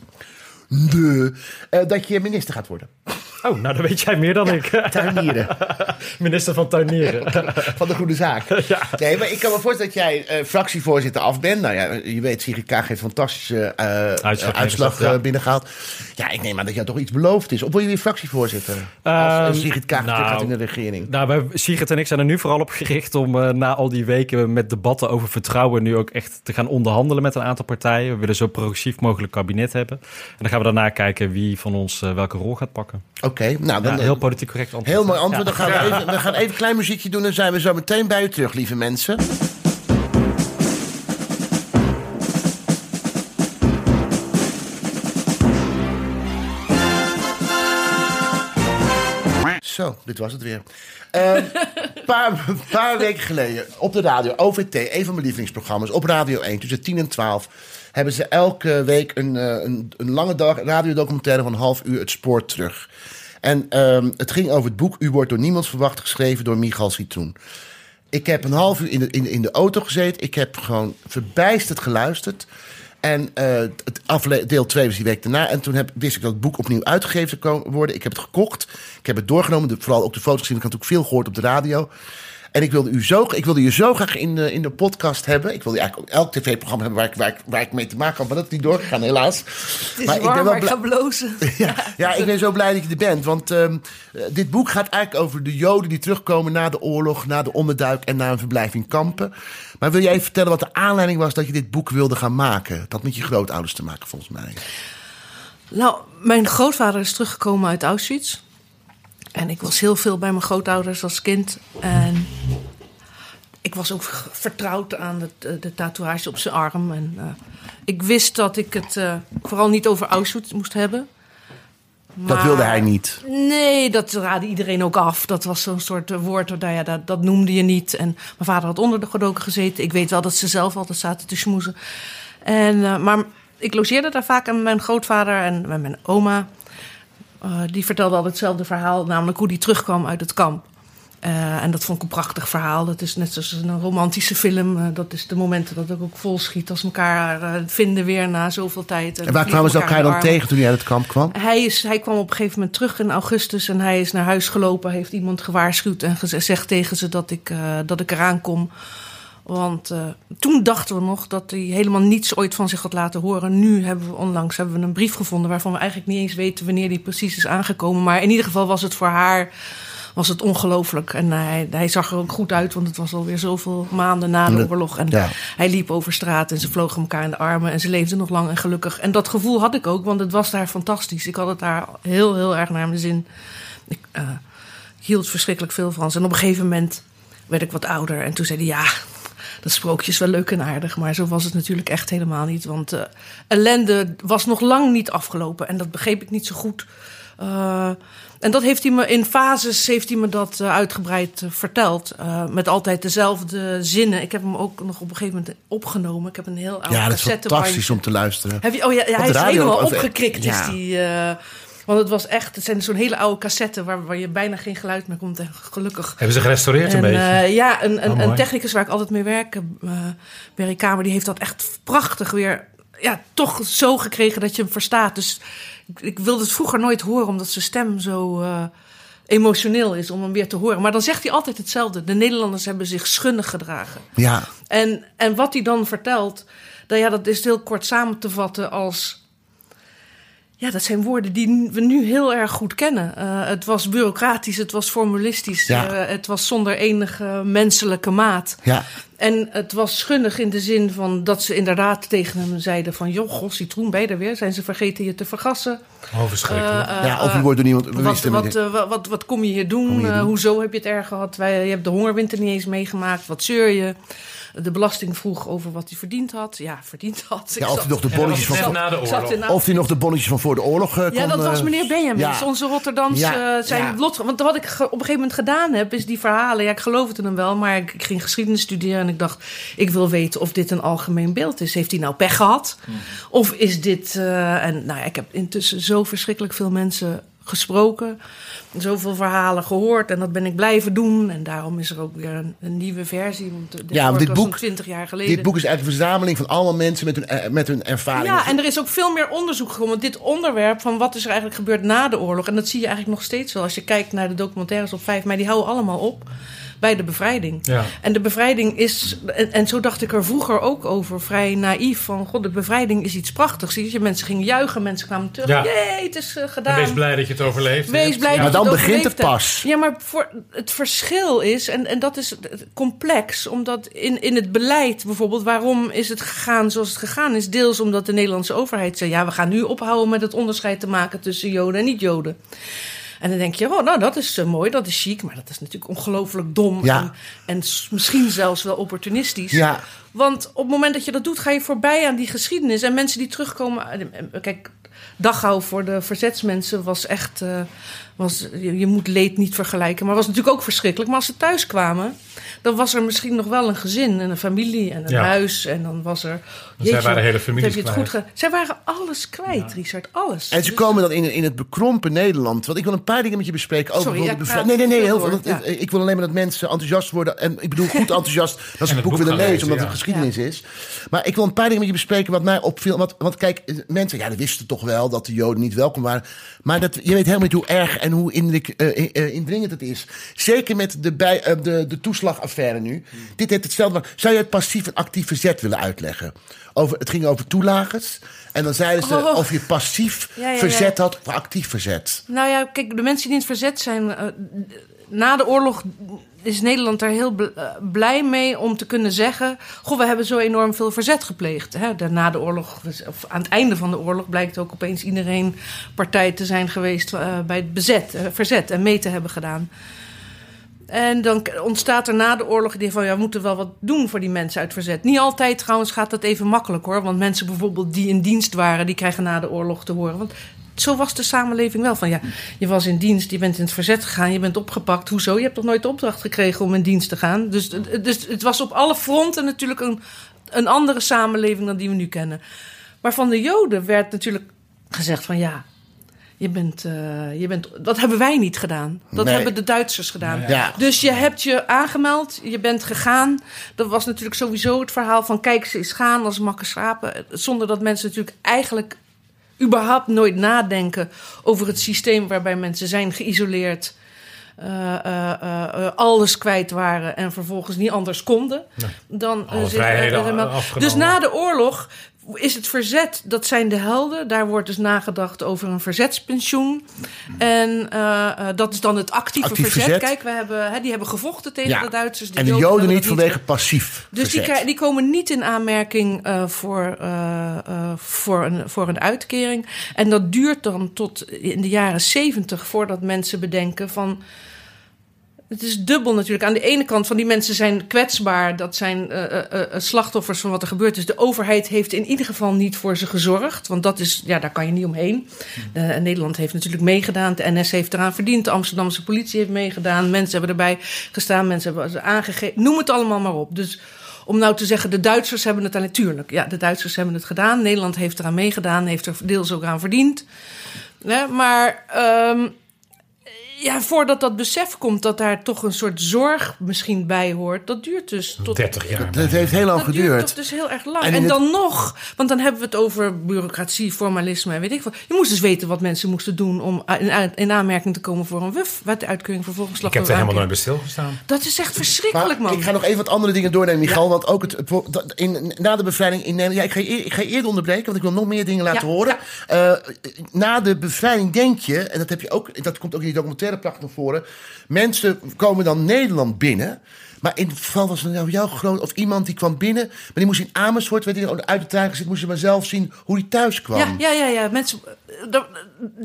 De, eh, dat je minister gaat worden. Oh, nou dan weet jij meer dan ik. Tuinieren. Minister van Tuinieren. van de goede zaak. Nee, maar ik kan me voorstellen dat jij eh, fractievoorzitter af bent. Nou ja, je weet, Sigrid Kaag heeft een fantastische eh, Uitslag eh, ja. eh, binnengehaald. Ja, ik neem aan dat jou toch iets beloofd is. Of wil je weer fractievoorzitter? Als Ehm, Sigrid Kaag terug gaat nou, in de regering. Nou, wij, Sigrid en ik zijn er nu vooral op gericht om na al die weken met debatten over vertrouwen nu ook echt te gaan onderhandelen met een aantal partijen. We willen zo progressief mogelijk kabinet hebben. En dan gaan we daarna kijken wie van ons eh, welke rol gaat pakken. Oké, nou dan... Ja, eh, heel politiek correct antwoord. Heel mooi antwoord. Ja. Dan gaan we, even, we gaan even een klein muziekje doen en zijn we zo meteen bij u terug, lieve mensen. Zo, dit was het weer. Een paar, paar weken geleden op de radio, OVT, een van mijn lievelingsprogramma's, op Radio 1, tussen 10 en 12, hebben ze elke week een, eh, een, een lange dag radiodocumentaire van een half uur het spoor terug. En ehm, het ging over het boek U wordt door niemand verwacht, geschreven door Michal Citroen. Ik heb een half uur in de, in, de- auto gezeten. Ik heb gewoon verbijsterd geluisterd. En eh, het afle- deel 2 was die week daarna. En toen heb, wist ik dat het boek opnieuw uitgegeven zou worden. Ik heb het gekocht. Ik heb het doorgenomen. De, vooral ook de foto's gezien. Ik had natuurlijk veel gehoord op de radio. En ik wilde, u zo, ik wilde je zo graag in de, in de podcast hebben. Ik wilde eigenlijk ook elk tv-programma hebben waar ik, waar, ik, waar ik mee te maken had. Maar dat is niet doorgegaan, helaas. Het is Maar warm, ik ben wel maar ik ga blozen. ja, ja, ik ben zo blij dat je er bent. Want ehm, eh, dit boek gaat eigenlijk over de Joden die terugkomen na de oorlog, na de onderduik en na een verblijf in kampen. Maar wil jij even vertellen wat de aanleiding was dat je dit boek wilde gaan maken? Dat had met je grootouders te maken, volgens mij. Nou, mijn grootvader is teruggekomen uit Auschwitz. En ik was heel veel bij mijn grootouders als kind. En ik was ook vertrouwd aan de, de tatoeage op zijn arm. En eh, ik wist dat ik het eh, vooral niet over Auschwitz moest hebben. Dat Maar- wilde hij niet. Nee, dat raadde iedereen ook af. Dat was zo'n soort eh, woord, nou ja, dat, dat noemde je niet. En mijn vader had onder de gedoken gezeten. Ik weet wel dat ze zelf altijd zaten te smoezen. En, eh, maar ik logeerde daar vaak aan mijn grootvader en met mijn oma. Eh, die vertelde altijd hetzelfde verhaal, namelijk hoe die terugkwam uit het kamp. Eh, en dat vond ik een prachtig verhaal. Dat is net zoals een romantische film. Eh, dat is de momenten dat het ook vol schiet als elkaar vinden weer na zoveel tijd. En waar vliegen kwamen ze elkaar dan tegen toen hij uit het kamp kwam? Hij, is, hij kwam op een gegeven moment terug in augustus en hij is naar huis gelopen. Heeft iemand gewaarschuwd en gezegd tegen ze dat ik, dat ik eraan kom. Want eh, toen dachten we nog dat hij helemaal niets ooit van zich had laten horen. Nu hebben we onlangs hebben we een brief gevonden waarvan we eigenlijk niet eens weten wanneer die precies is aangekomen. Maar in ieder geval was het voor haar was het ongelooflijk. En hij, hij zag er ook goed uit, want het was alweer zoveel maanden na de oorlog. En Ja. hij liep over straat en ze vlogen elkaar in de armen en ze leefden nog lang en gelukkig. En dat gevoel had ik ook, want het was daar fantastisch. Ik had het daar heel, heel erg naar mijn zin. Ik eh, hield verschrikkelijk veel van ze. En op een gegeven moment werd ik wat ouder en toen zei hij ja. Dat sprookje is wel leuk en aardig, maar zo was het natuurlijk echt helemaal niet. Want eh, ellende was nog lang niet afgelopen en dat begreep ik niet zo goed. Eh, en dat heeft hij me in fases heeft hij me dat eh, uitgebreid verteld. Met altijd dezelfde zinnen. Ik heb hem ook nog op een gegeven moment opgenomen. Ik heb een heel oud Ja, dat is fantastisch om te luisteren. Heb je, oh ja, ja, hij is helemaal opgekrikt. Ja. Is die, want het was echt, het zijn zo'n hele oude cassetten waar, waar je bijna geen geluid meer komt. En gelukkig. Hebben ze gerestaureerd een En, beetje? eh, ja, een, een, Oh, een technicus waar ik altijd mee werk, eh Berry Kamer, die heeft dat echt prachtig weer, ja, toch zo gekregen dat je hem verstaat. Dus ik, ik wilde het vroeger nooit horen, omdat zijn stem zo, eh, emotioneel is om hem weer te horen. Maar dan zegt hij altijd hetzelfde. De Nederlanders hebben zich schunnig gedragen. Ja, En, en wat hij dan vertelt, nou ja, dat is heel kort samen te vatten als. Ja, dat zijn woorden die we nu heel erg goed kennen. Eh, het was bureaucratisch, het was formulistisch, Ja. eh, het was zonder enige menselijke maat. ja. En het was schunnig in de zin van dat ze inderdaad tegen hem zeiden van... joh, goh, citroen, ben je er weer? Zijn ze vergeten je te vergassen? Oh, verschrikkelijk. Ja, of eh, wordt door niemand... wat, wat, wat, wat, wat kom je hier je Eh, doen? hoezo heb je het erg gehad? Wij, je hebt de hongerwinter niet eens meegemaakt. Wat zeur je? De belasting vroeg over wat hij verdiend had. Ja, verdiend had. Ik ja, of hij nog de bonnetjes van... na de oorlog. Of hij nog de bonnetjes van voor de oorlog eh, ja, kon, dat was eh, meneer Benjamins, ja. onze Rotterdamse Ja, eh, zijn ja. lot. Want wat ik op een gegeven moment gedaan heb, is die verhalen. Ja, ik geloof het in hem wel, maar ik, ik ging geschiedenis studeren en ik dacht, ik wil weten of dit een algemeen beeld is. Heeft hij nou pech gehad? Of is dit. eh, en nou ja, ik heb intussen zo verschrikkelijk veel mensen gesproken. Zoveel verhalen gehoord en dat ben ik blijven doen. En daarom is er ook weer een, een nieuwe versie. Want de, de Ja, want dit boek- zo'n 20 jaar geleden. Dit boek is eigenlijk een verzameling van allemaal mensen met hun, eh, met hun ervaringen. Ja, en er is ook veel meer onderzoek gekomen. Dit onderwerp van wat is er eigenlijk gebeurd na de oorlog... en dat zie je eigenlijk nog steeds wel. Als je kijkt naar de documentaires op 5 mei... die houden allemaal op bij de bevrijding. Ja. En de bevrijding is... En, en zo dacht ik er vroeger ook over, vrij naïef... van god, de bevrijding is iets prachtigs. Zie je, mensen gingen juichen, mensen kwamen terug. Ja. Jee, het is eh, En gedaan. wees blij dat je het overleeft. Wees blij Maar dat dan je het begint het pas. Ja, maar voor het verschil is, en, en dat is complex, omdat in, in het beleid bijvoorbeeld, waarom is het gegaan zoals het gegaan is? Deels omdat de Nederlandse overheid zei, ja, we gaan nu ophouden met het onderscheid te maken tussen Joden en niet-Joden. En dan denk je, oh, nou, dat is eh, mooi, dat is chic, maar dat is natuurlijk ongelooflijk dom Ja. en, misschien zelfs wel opportunistisch. Ja. Want op het moment dat je dat doet, ga je voorbij aan die geschiedenis. En mensen die terugkomen. eh, Kijk, Dachau voor de verzetsmensen was echt. eh, was, je, je moet leed niet vergelijken. Maar was natuurlijk ook verschrikkelijk. Maar als ze thuis kwamen, dan was er misschien nog wel een gezin en een familie en een Ja. huis. En dan was er. zij waren hele je het goed kwijt. ge- Zij waren alles kwijt, Richard. Alles. En ze Dus- komen dan in, in het bekrompen Nederland. Want ik wil een paar dingen met je bespreken over Sorry, ja, de. Nee, nee, nee, heel veel. Ik, ik wil alleen maar dat mensen enthousiast worden. En ik bedoel goed enthousiast dat ze het het boek boek willen lezen, lezen, omdat ja. het geschiedenis is. Maar ik wil een paar dingen met je bespreken wat mij opviel. Want, want kijk, mensen, ja, die wisten toch wel dat de Joden niet welkom waren. Maar dat, je weet helemaal niet hoe erg en hoe indrik, eh, eh, indringend het is. Zeker met de, bij, eh, de, de toeslagaffaire nu. Dit heeft hetzelfde. Zou je het passief en actief verzet willen uitleggen? Over, het ging over toelages. En dan zeiden ze Oh. of je passief Ja, ja, ja. verzet had of actief verzet. Nou ja, kijk, de mensen die in het verzet zijn. eh, na de oorlog is Nederland daar heel eh, blij mee om te kunnen zeggen. Goh, we hebben zo enorm veel verzet gepleegd. Hè? De- Na de oorlog, of aan het einde van de oorlog, blijkt ook opeens iedereen partij te zijn geweest eh, bij het bezet, eh, verzet en mee te hebben gedaan. En dan ontstaat er na de oorlog het van... ja, we moeten wel wat doen voor die mensen uit verzet. Niet altijd trouwens gaat dat even makkelijk hoor. Want mensen bijvoorbeeld die in dienst waren... die krijgen na de oorlog te horen. Want zo was de samenleving wel. Van ja, je was in dienst, je bent in het verzet gegaan... je bent opgepakt. Hoezo? Je hebt toch nooit de opdracht gekregen om in dienst te gaan? Dus, dus het was op alle fronten natuurlijk een, een andere samenleving... dan die we nu kennen. Maar van de Joden werd natuurlijk gezegd van... ja, je bent, eh, je bent, dat hebben wij niet gedaan. Dat Nee. hebben de Duitsers gedaan. Ja. Dus je hebt je aangemeld, je bent gegaan. Dat was natuurlijk sowieso het verhaal van kijk, ze is gaan als makke schapen. Zonder dat mensen natuurlijk eigenlijk überhaupt nooit nadenken over het systeem waarbij mensen zijn geïsoleerd. eh, eh, eh, alles kwijt waren en vervolgens niet anders konden. Dan, Alle dus na de oorlog is het verzet, dat zijn de helden. Daar wordt dus nagedacht over een verzetspensioen. En eh, eh, dat is dan het actieve Actief verzet. verzet. Kijk, we hebben, hè, die hebben gevochten tegen Ja. de Duitsers. en de Joden, niet vanwege passief dus die, verzet. die komen niet in aanmerking eh, voor, voor, een, voor een uitkering. En dat duurt dan tot in de jaren zeventig voordat mensen bedenken van. Het is dubbel natuurlijk. Aan de ene kant van die mensen zijn kwetsbaar. Dat zijn eh, eh, slachtoffers van wat er gebeurt. Dus de overheid heeft in ieder geval niet voor ze gezorgd. Want dat is, ja, daar kan je niet omheen. Eh, Nederland heeft natuurlijk meegedaan. De NS heeft eraan verdiend. De Amsterdamse politie heeft meegedaan. Mensen hebben erbij gestaan. Mensen hebben ze aangegeven. Noem het allemaal maar op. Dus om nou te zeggen, de Duitsers hebben het aan natuurlijk. Ja, de Duitsers hebben het gedaan. Nederland heeft eraan meegedaan. Heeft er deels ook aan verdiend. Hè, maar ehm, Ja, voordat dat besef komt dat daar toch een soort zorg misschien bij hoort, dat duurt dus tot 30 jaar. Het heeft heel lang dat duurt geduurd. toch dus heel erg lang. En En, in het- dan nog, want dan hebben we het over bureaucratie, formalisme en weet ik wat. Je moest dus weten wat mensen moesten doen om in, in aanmerking te komen voor een WUF, wet de uitkering voor Ik heb er helemaal nooit bij stilgestaan. Dat is echt verschrikkelijk, Maar man. ik ga nog even wat andere dingen doornemen, Michal. Want ook het, het- dat- in, na de bevrijding in Nederland... Ja, ik, ga ik eerder onderbreken, want ik wil nog meer dingen laten Ja, horen. Eh, na de bevrijding denk je, en dat, heb je ook, dat komt ook in die documentaire prachtig naar voren... mensen komen dan Nederland binnen... Maar in het geval was er nou jouw groot... of iemand die kwam binnen... maar die moest in Amersfoort, werd hij uit de trein gezet... moest je maar zelf zien hoe hij thuis kwam. Ja, ja, ja, ja. Mensen, eh, dat-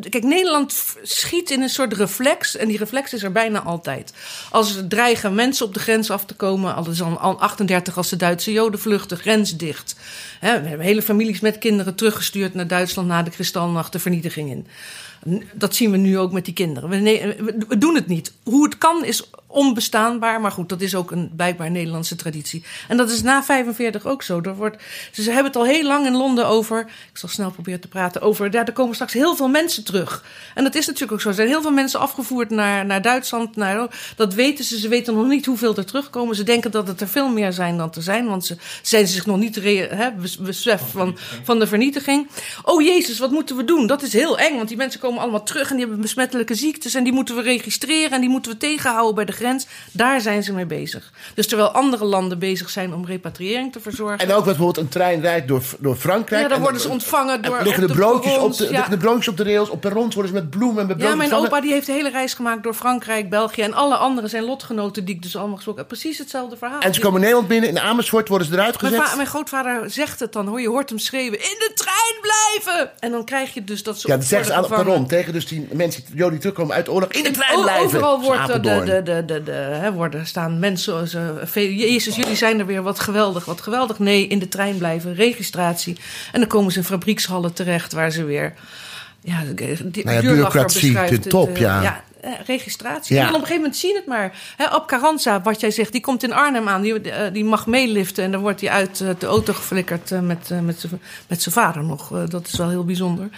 kijk, Nederland schiet in een soort reflex. En die reflex is er bijna altijd. Als er dreigen mensen op de grens af te komen. Al is al al 38 als de Duitse Joden vluchten, grens dicht. We hebben hele families met kinderen teruggestuurd naar Duitsland na de kristalnacht de vernietiging in. Dat zien we nu ook met die kinderen. We- we doen het niet. Hoe het kan is onbestaanbaar. Maar goed, dat is ook een blijkbaar Nederlandse traditie. En dat is na 45 ook zo. Er wordt, ze hebben het al heel lang in Londen over. Ik zal snel proberen te praten over. Ja, er komen straks heel veel mensen terug. En dat is natuurlijk ook zo. Er zijn heel veel mensen afgevoerd naar, naar Duitsland. Naar, dat weten ze. Ze weten nog niet hoeveel er terugkomen. Ze denken dat het er veel meer zijn dan er zijn. Want ze zijn zich nog niet bes- besef van, van de vernietiging. Oh jezus, wat moeten we doen? Dat is heel eng. Want die mensen komen allemaal terug en die hebben besmettelijke ziektes. En die moeten we registreren en die moeten we tegenhouden bij de grens. Daar zijn ze mee bezig. Dus terwijl andere landen bezig zijn om repatriëring te verzorgen. En ook wat bijvoorbeeld een trein rijdt door, door Frankrijk. Ja, dan en worden ze ontvangen en door- liggen de de broodjes, op de, ja. liggen de broodjes op de rails. Op perrons worden ze met bloemen en met Ja, brood mijn opa die heeft de hele reis gemaakt door Frankrijk, België en alle anderen zijn lotgenoten die ik dus allemaal gesproken heb. Precies hetzelfde verhaal. En ze komen Nederland binnen. In Amersfoort worden ze eruit Mijn, gezet. va- mijn grootvader zegt het dan, hoor je hoort hem schreeuwen: in de trein blijven! En dan krijg je dus dat ze. Ja, dat zeggen ze aan het perron. Tegen dus die mensen die terugkomen uit de oorlog. In de trein blijven. Overal wordt de, de, de, de, de, de, hè, worden staan mensen. Ze, Jezus, jullie zijn er weer. Wat geweldig, wat geweldig. Nee, in de trein blijven, registratie. En dan komen ze in fabriekshallen terecht waar ze weer. Ja, die, Nou ja, Buurlacher bureaucratie, de top, ja. ja eh, registratie. Ja. En dan op een gegeven moment zie je het maar. Hè, op Carranza, wat jij zegt, die komt in Arnhem aan. Die, eh, die mag meeliften. En dan wordt hij uit eh, de auto geflikkerd eh, met, eh, met z'n- met zijn vader nog. Eh, dat is wel heel bijzonder.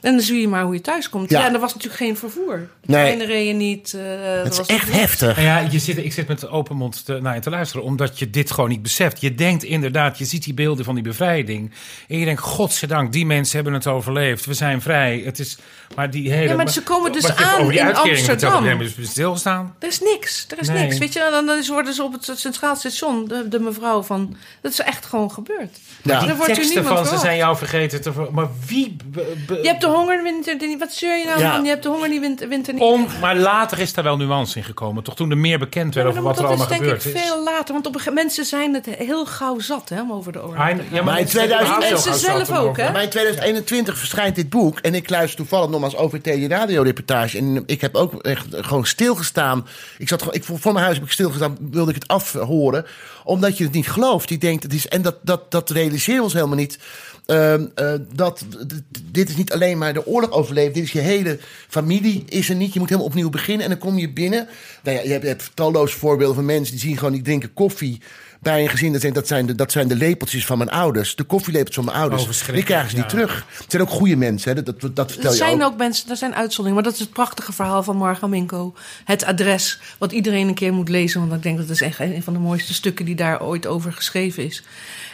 En dan zie je maar hoe je thuis komt. Ja. Ja, en er was natuurlijk geen vervoer. Nee. Treinen reden niet. eh, er Het is was echt heftig. Nou ja, je zit, ik zit met open mond te, naar je te luisteren, omdat je dit gewoon niet beseft. Je denkt inderdaad, je ziet die beelden van die bevrijding. En je denkt, godzijdank, die mensen hebben het overleefd. We zijn vrij. Het is, maar die hele... Ja, maar ze komen dus aan in vertelt, Amsterdam. stilgestaan. Er is niks. Er is Nee. niks. Weet je, dan, dan is- worden ze op het Centraal Station, de, de mevrouw van. Dat is echt gewoon gebeurd. Ja. Er Die wordt u teksten niemand van ze zijn jou vergeten te... ver- Maar wie... Je hebt de honger, winter, die- wat zeur je nou Ja. van? Je hebt de honger, die winter, winter niet. Om, maar later is daar wel nuance in gekomen. Toch toen er meer bekend werd Ja, over wat er dat allemaal is denk gebeurd ik is. veel later. Want op een gegeven mensen zijn het heel gauw zat hè, om over de oorlog. Ja. Maar in het- 2000 het- mensen het- zelf het- ook, hè? Maar in 2021 verschijnt dit boek. En ik luister toevallig nogmaals OVT radioreportage. En ik heb ook echt gewoon stilgestaan. Ik zat gewoon, ik, voor mijn huis heb ik stilgestaan, wilde ik het afhoren. Omdat je het niet gelooft. Je denkt, het is, en dat, dat, dat realiseren we ons helemaal niet. Ehm, eh, dat dit is niet alleen maar de oorlog overleefd. Dit is je hele familie is er niet. Je moet helemaal opnieuw beginnen. En dan kom je binnen. Nou ja, je, hebt, je hebt talloze voorbeelden van mensen die zien gewoon, die drinken koffie bij een gezin. Dat zijn, dat, zijn de, dat zijn de lepeltjes van mijn ouders. De koffielepeltjes van mijn ouders. Oh, die krijgen ze niet ja. terug. Het zijn ook goede mensen. Hè? Dat, dat, dat vertel Er je zijn ook. ook mensen, er zijn uitzonderingen. Maar dat is het prachtige verhaal van Marga Minko. Het adres, wat iedereen een keer moet lezen. Want ik denk dat het is echt een van de mooiste stukken die daar ooit over geschreven is.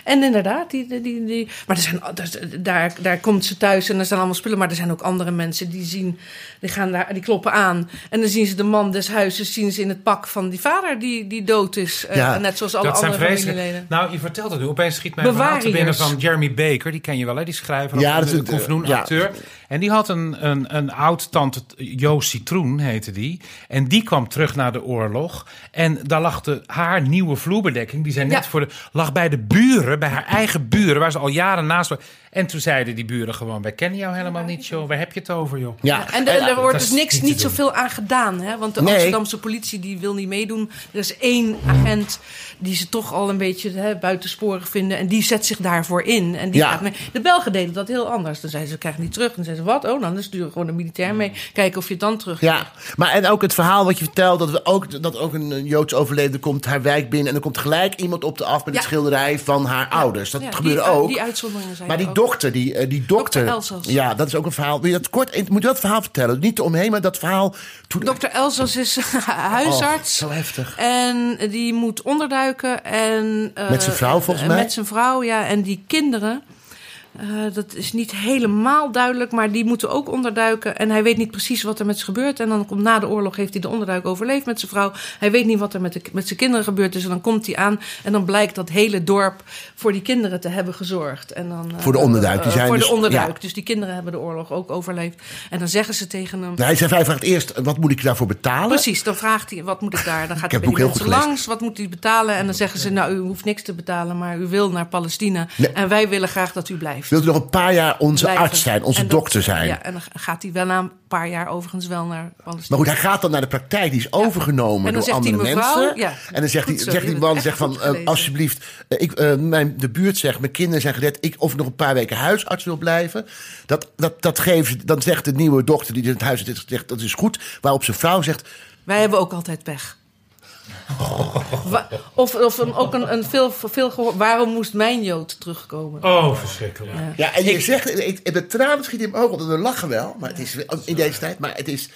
En inderdaad, die, die, die, die- maar er zijn, daar, daar komt ze thuis en er zijn allemaal spullen. Maar er zijn ook andere mensen die zien, die, gaan daar, die kloppen aan. En dan zien ze de man des huizes zien ze in het pak van die vader die, die dood is. Eh, net zoals alle Dat zijn andere vreselijk. familieleden. Nou, je vertelt het nu. Opeens schiet mij een verhaal te binnen Bewariërs. van Jeremy Baker. Die ken je wel, hè? Die schrijver. Ja, of dat is eh, ja. acteur. En die had een, een, een oud-tante, Joost Citroen heette die. En die kwam terug naar de oorlog. En daar lag de, haar nieuwe vloerbedekking, die zijn net Ja. voor de... lag bij de buren, bij haar eigen buren, waar ze al jaren naast waren. En toen zeiden die buren gewoon, wij kennen jou helemaal niet, joh. Waar heb je het over, joh? Ja. En er, er wordt dus niks, niet zoveel aan gedaan. Hè? Want de Nee. Amsterdamse politie die wil niet meedoen. Er is één agent die ze toch al een beetje hè, buitensporig vinden. En die zet zich daarvoor in. En die Ja. gaat mee. De Belgen deden dat heel anders. Dan zeiden ze, krijgen niet terug. Dan zeiden ze, wat? Oh, nou, dan sturen we gewoon een militair mee. Kijken of je het dan terug... Ja, maar en ook het verhaal wat je vertelt, dat, we ook, dat ook een, Joods overleden komt haar wijk binnen en er komt gelijk iemand op de af met Ja. het schilderij van haar ouders. Dat gebeurde die, ook. Die uitzonderingen zijn maar die ook. dokter, die, eh, die dokter. Ja, dat is ook een verhaal. Dat kort, moet je dat verhaal vertellen? Niet omheen, maar dat verhaal. Toen, Dokter Elsas is huisarts. Oh, zo heftig. En die moet onderduiken. En, Met zijn vrouw, volgens eh, mij? Met zijn vrouw, ja. En die kinderen. Eh, dat is niet helemaal duidelijk, maar die moeten ook onderduiken. En hij weet niet precies wat er met ze gebeurt. En dan komt na de oorlog heeft hij de onderduik overleefd met zijn vrouw. Hij weet niet wat er met, de, met zijn kinderen gebeurd is. En dan komt hij aan en dan blijkt dat hele dorp voor die kinderen te hebben gezorgd. En dan, eh, Voor de onderduik, die eh, zijn voor dus- de onderduik. ja. Dus die kinderen hebben de oorlog ook overleefd. En dan zeggen ze tegen hem... Nou, hij vraagt eerst, wat moet ik daarvoor betalen? Precies, dan vraagt hij, wat moet ik daar? Dan gaat hij bij die mensen langs, wat moet hij betalen? En dan zeggen ze, nou, u hoeft niks te betalen, maar u wil naar Palestina. Nee. En wij willen graag dat u blijft. Wilt u nog een paar jaar onze Blijven. arts zijn, onze dat- dokter zijn? Ja, en dan gaat hij wel na een paar jaar overigens wel naar Palestina. Maar goed, hij gaat dan naar de praktijk. Die is overgenomen door andere mevrouw- mensen. ja, en dan zegt, goed die, zo, zegt die man zegt van, eh, alsjeblieft, eh, ik, eh, mijn, de buurt zegt, mijn kinderen zijn gered. Ik, of ik nog een paar weken huisarts wil blijven. Dat, dat, dat ze- dan zegt de nieuwe dokter die in het huis zit, zegt, dat is goed. Waarop zijn vrouw zegt, Wij hebben ook altijd pech. Wa- Of, of een, ook een, een veel, veel gehoor. Waarom moest mijn Jood terugkomen? Oh, verschrikkelijk. ja, en je zegt, ik, de tranen schieten in mijn ogen, want we lachen wel. Maar het is in deze tijd, maar het is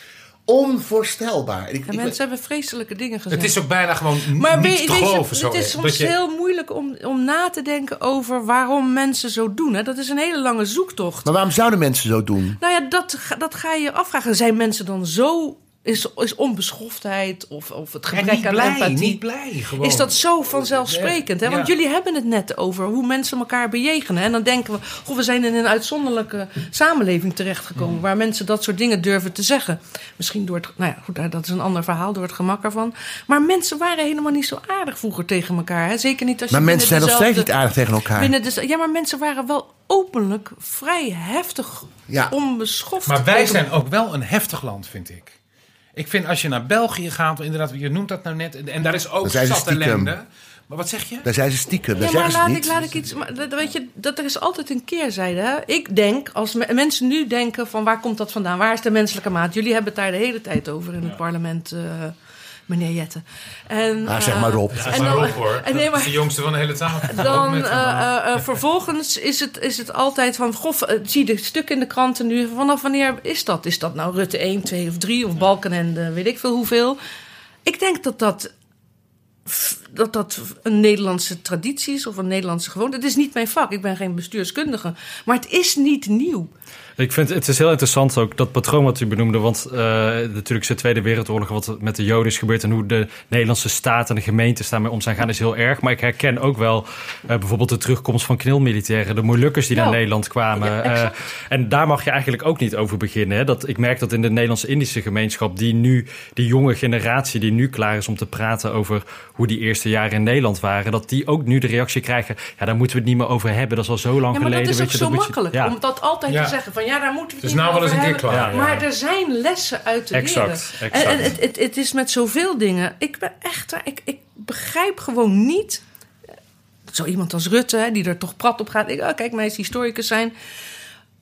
onvoorstelbaar. Ik, mensen hebben vreselijke dingen gezegd. Het is ook bijna gewoon Maar niet weet, te je, geloven. het is soms je- heel moeilijk om, om na te denken over waarom mensen zo doen. Hè? Dat is een hele lange zoektocht. maar waarom zouden mensen zo doen? Nou ja, dat, ga- dat ga je je afvragen. Zijn mensen dan zo... Is, is onbeschoftheid of, of het gebrek niet aan blij, empathie... niet blij. Gewoon. Is dat zo vanzelfsprekend? Hè? Want Ja. jullie hebben het net over hoe mensen elkaar bejegenen. En dan denken we, goh, we zijn in een uitzonderlijke samenleving terechtgekomen... waar mensen dat soort dingen durven te zeggen. Misschien door het... Nou ja, goed, dat is een ander verhaal, door het gemak ervan. Maar mensen waren helemaal niet zo aardig vroeger tegen elkaar. Hè? Zeker niet als je Maar mensen zijn nog steeds niet aardig tegen elkaar. Binnen de, ja, maar mensen waren wel openlijk vrij heftig, Ja. onbeschoft. Maar wij zijn ook wel een heftig land, vind ik. Ik vind als je naar België gaat, inderdaad, je noemt dat nou net, en daar is ook zat ellende. Maar wat zeg je? Daar zijn ze stiekem, daar Ja, maar zeggen ze laat ik, laat ik iets. Maar, dat, weet je, dat er is altijd een keerzijde. Hè? Ik denk, als me- mensen nu denken: van waar komt dat vandaan? Waar is de menselijke maat? Jullie hebben het daar de hele tijd over in het parlement, eh, meneer Jette. En, Ah, zeg eh, maar Rob. en dan, en nee, maar- de jongste van de hele tafel. Dan eh, eh, eh, vervolgens is het, is het altijd van... Goh, eh, zie je de stuk in de kranten nu. Vanaf wanneer is dat? Is dat nou Rutte 1, 2 of 3 of Balkenende, weet ik veel hoeveel? Ik denk dat dat, dat dat een Nederlandse traditie is of een Nederlandse gewoonte. Het is niet mijn vak, ik ben geen bestuurskundige. Maar het is niet nieuw. Ik vind het is heel interessant ook dat patroon wat u benoemde. Want eh, natuurlijk is de Tweede Wereldoorlog wat met de Joden is gebeurd. En hoe de Nederlandse staat en de gemeentes daarmee om zijn gaan is heel erg. Maar ik herken ook wel eh, bijvoorbeeld de terugkomst van knilmilitairen. De Molukkers die Ja. naar Nederland kwamen. Ja, Eh, en daar mag je eigenlijk ook niet over beginnen. Hè? Dat, ik merk dat in de Nederlandse-Indische gemeenschap... die nu, die jonge generatie die nu klaar is om te praten over... hoe die eerste jaren in Nederland waren... dat die ook nu de reactie krijgen... ja, daar moeten we het niet meer over hebben. Dat is al zo lang Ja, maar geleden. dat is ook weet je, zo dat moet je- makkelijk ja. om dat altijd Ja. te zeggen. Van ja, daar moeten we het Dus nou wel eens een keer klaar, ja. Maar er zijn lessen uit te Exact, leren. exact. En, en het, het, het is met zoveel dingen. Ik ben echt, ik, ik begrijp gewoon niet. Zo iemand als Rutte, hè, die er toch prat op gaat. Ik, oh, kijk, mij is historicus zijn.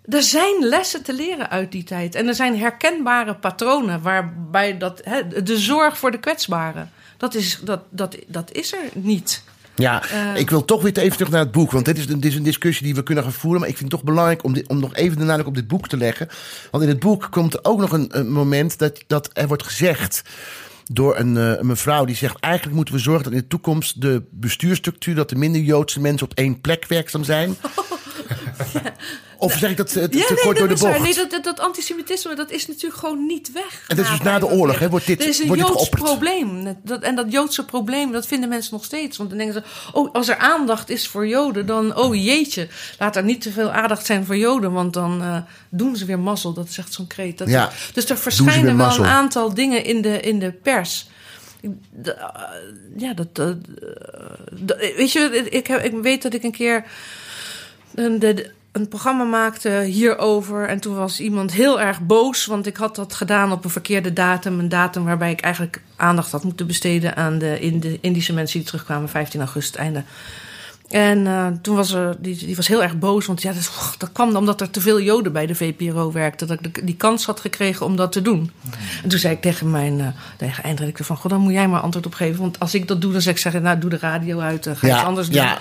Er zijn lessen te leren uit die tijd. En er zijn herkenbare patronen waarbij dat, hè, de zorg voor de kwetsbaren. Dat is, dat, dat, dat is er niet. Ja, Eh. ik wil toch weer even terug naar het boek. Want dit is, een, dit is een discussie die we kunnen gaan voeren. Maar ik vind het toch belangrijk om, dit, om nog even de nadruk op dit boek te leggen. Want in het boek komt er ook nog een, een moment dat, dat er wordt gezegd door een, eh, een mevrouw die zegt... eigenlijk moeten we zorgen dat in de toekomst de bestuursstructuur... dat er minder Joodse mensen op één plek werkzaam zijn. Of zeg ik dat eh, te, te kort door de bocht? Nee, dat, dat, dat antisemitisme dat is natuurlijk gewoon niet weg. En dat is dus na de oorlog, hè, wordt dit- Er is een Joods geopperd. probleem. Dat, en dat Joodse probleem, dat vinden mensen nog steeds. Want dan denken ze, oh, als er aandacht is voor Joden, dan, oh jeetje, laat er niet te veel aandacht zijn voor Joden, want dan eh, doen ze weer mazzel. Dat is echt zo'n kreet. Dat Ja, dus er verschijnen wel een aantal dingen in de, in de pers. Eh, ja, dat, dat, dat- weet je, ik, heb, ik weet dat ik een keer de, een programma maakte hierover. En toen was iemand heel erg boos, want ik had dat gedaan op een verkeerde datum. Een datum waarbij ik eigenlijk aandacht had moeten besteden aan de, in de Indische mensen die terugkwamen, 15 augustus, einde. En eh, toen was er, die, die was heel erg boos, want ja, dat, dat kwam omdat er te veel Joden bij de VPRO werkten. Dat ik die kans had gekregen om dat te doen. En toen zei ik tegen mijn uh, tegen eindredacteur van, god, dan moet jij maar antwoord op geven. Want als ik dat doe, dan zeg ik, zeggen, nou, doe de radio uit, uh, ga Ja, iets anders doen. ja.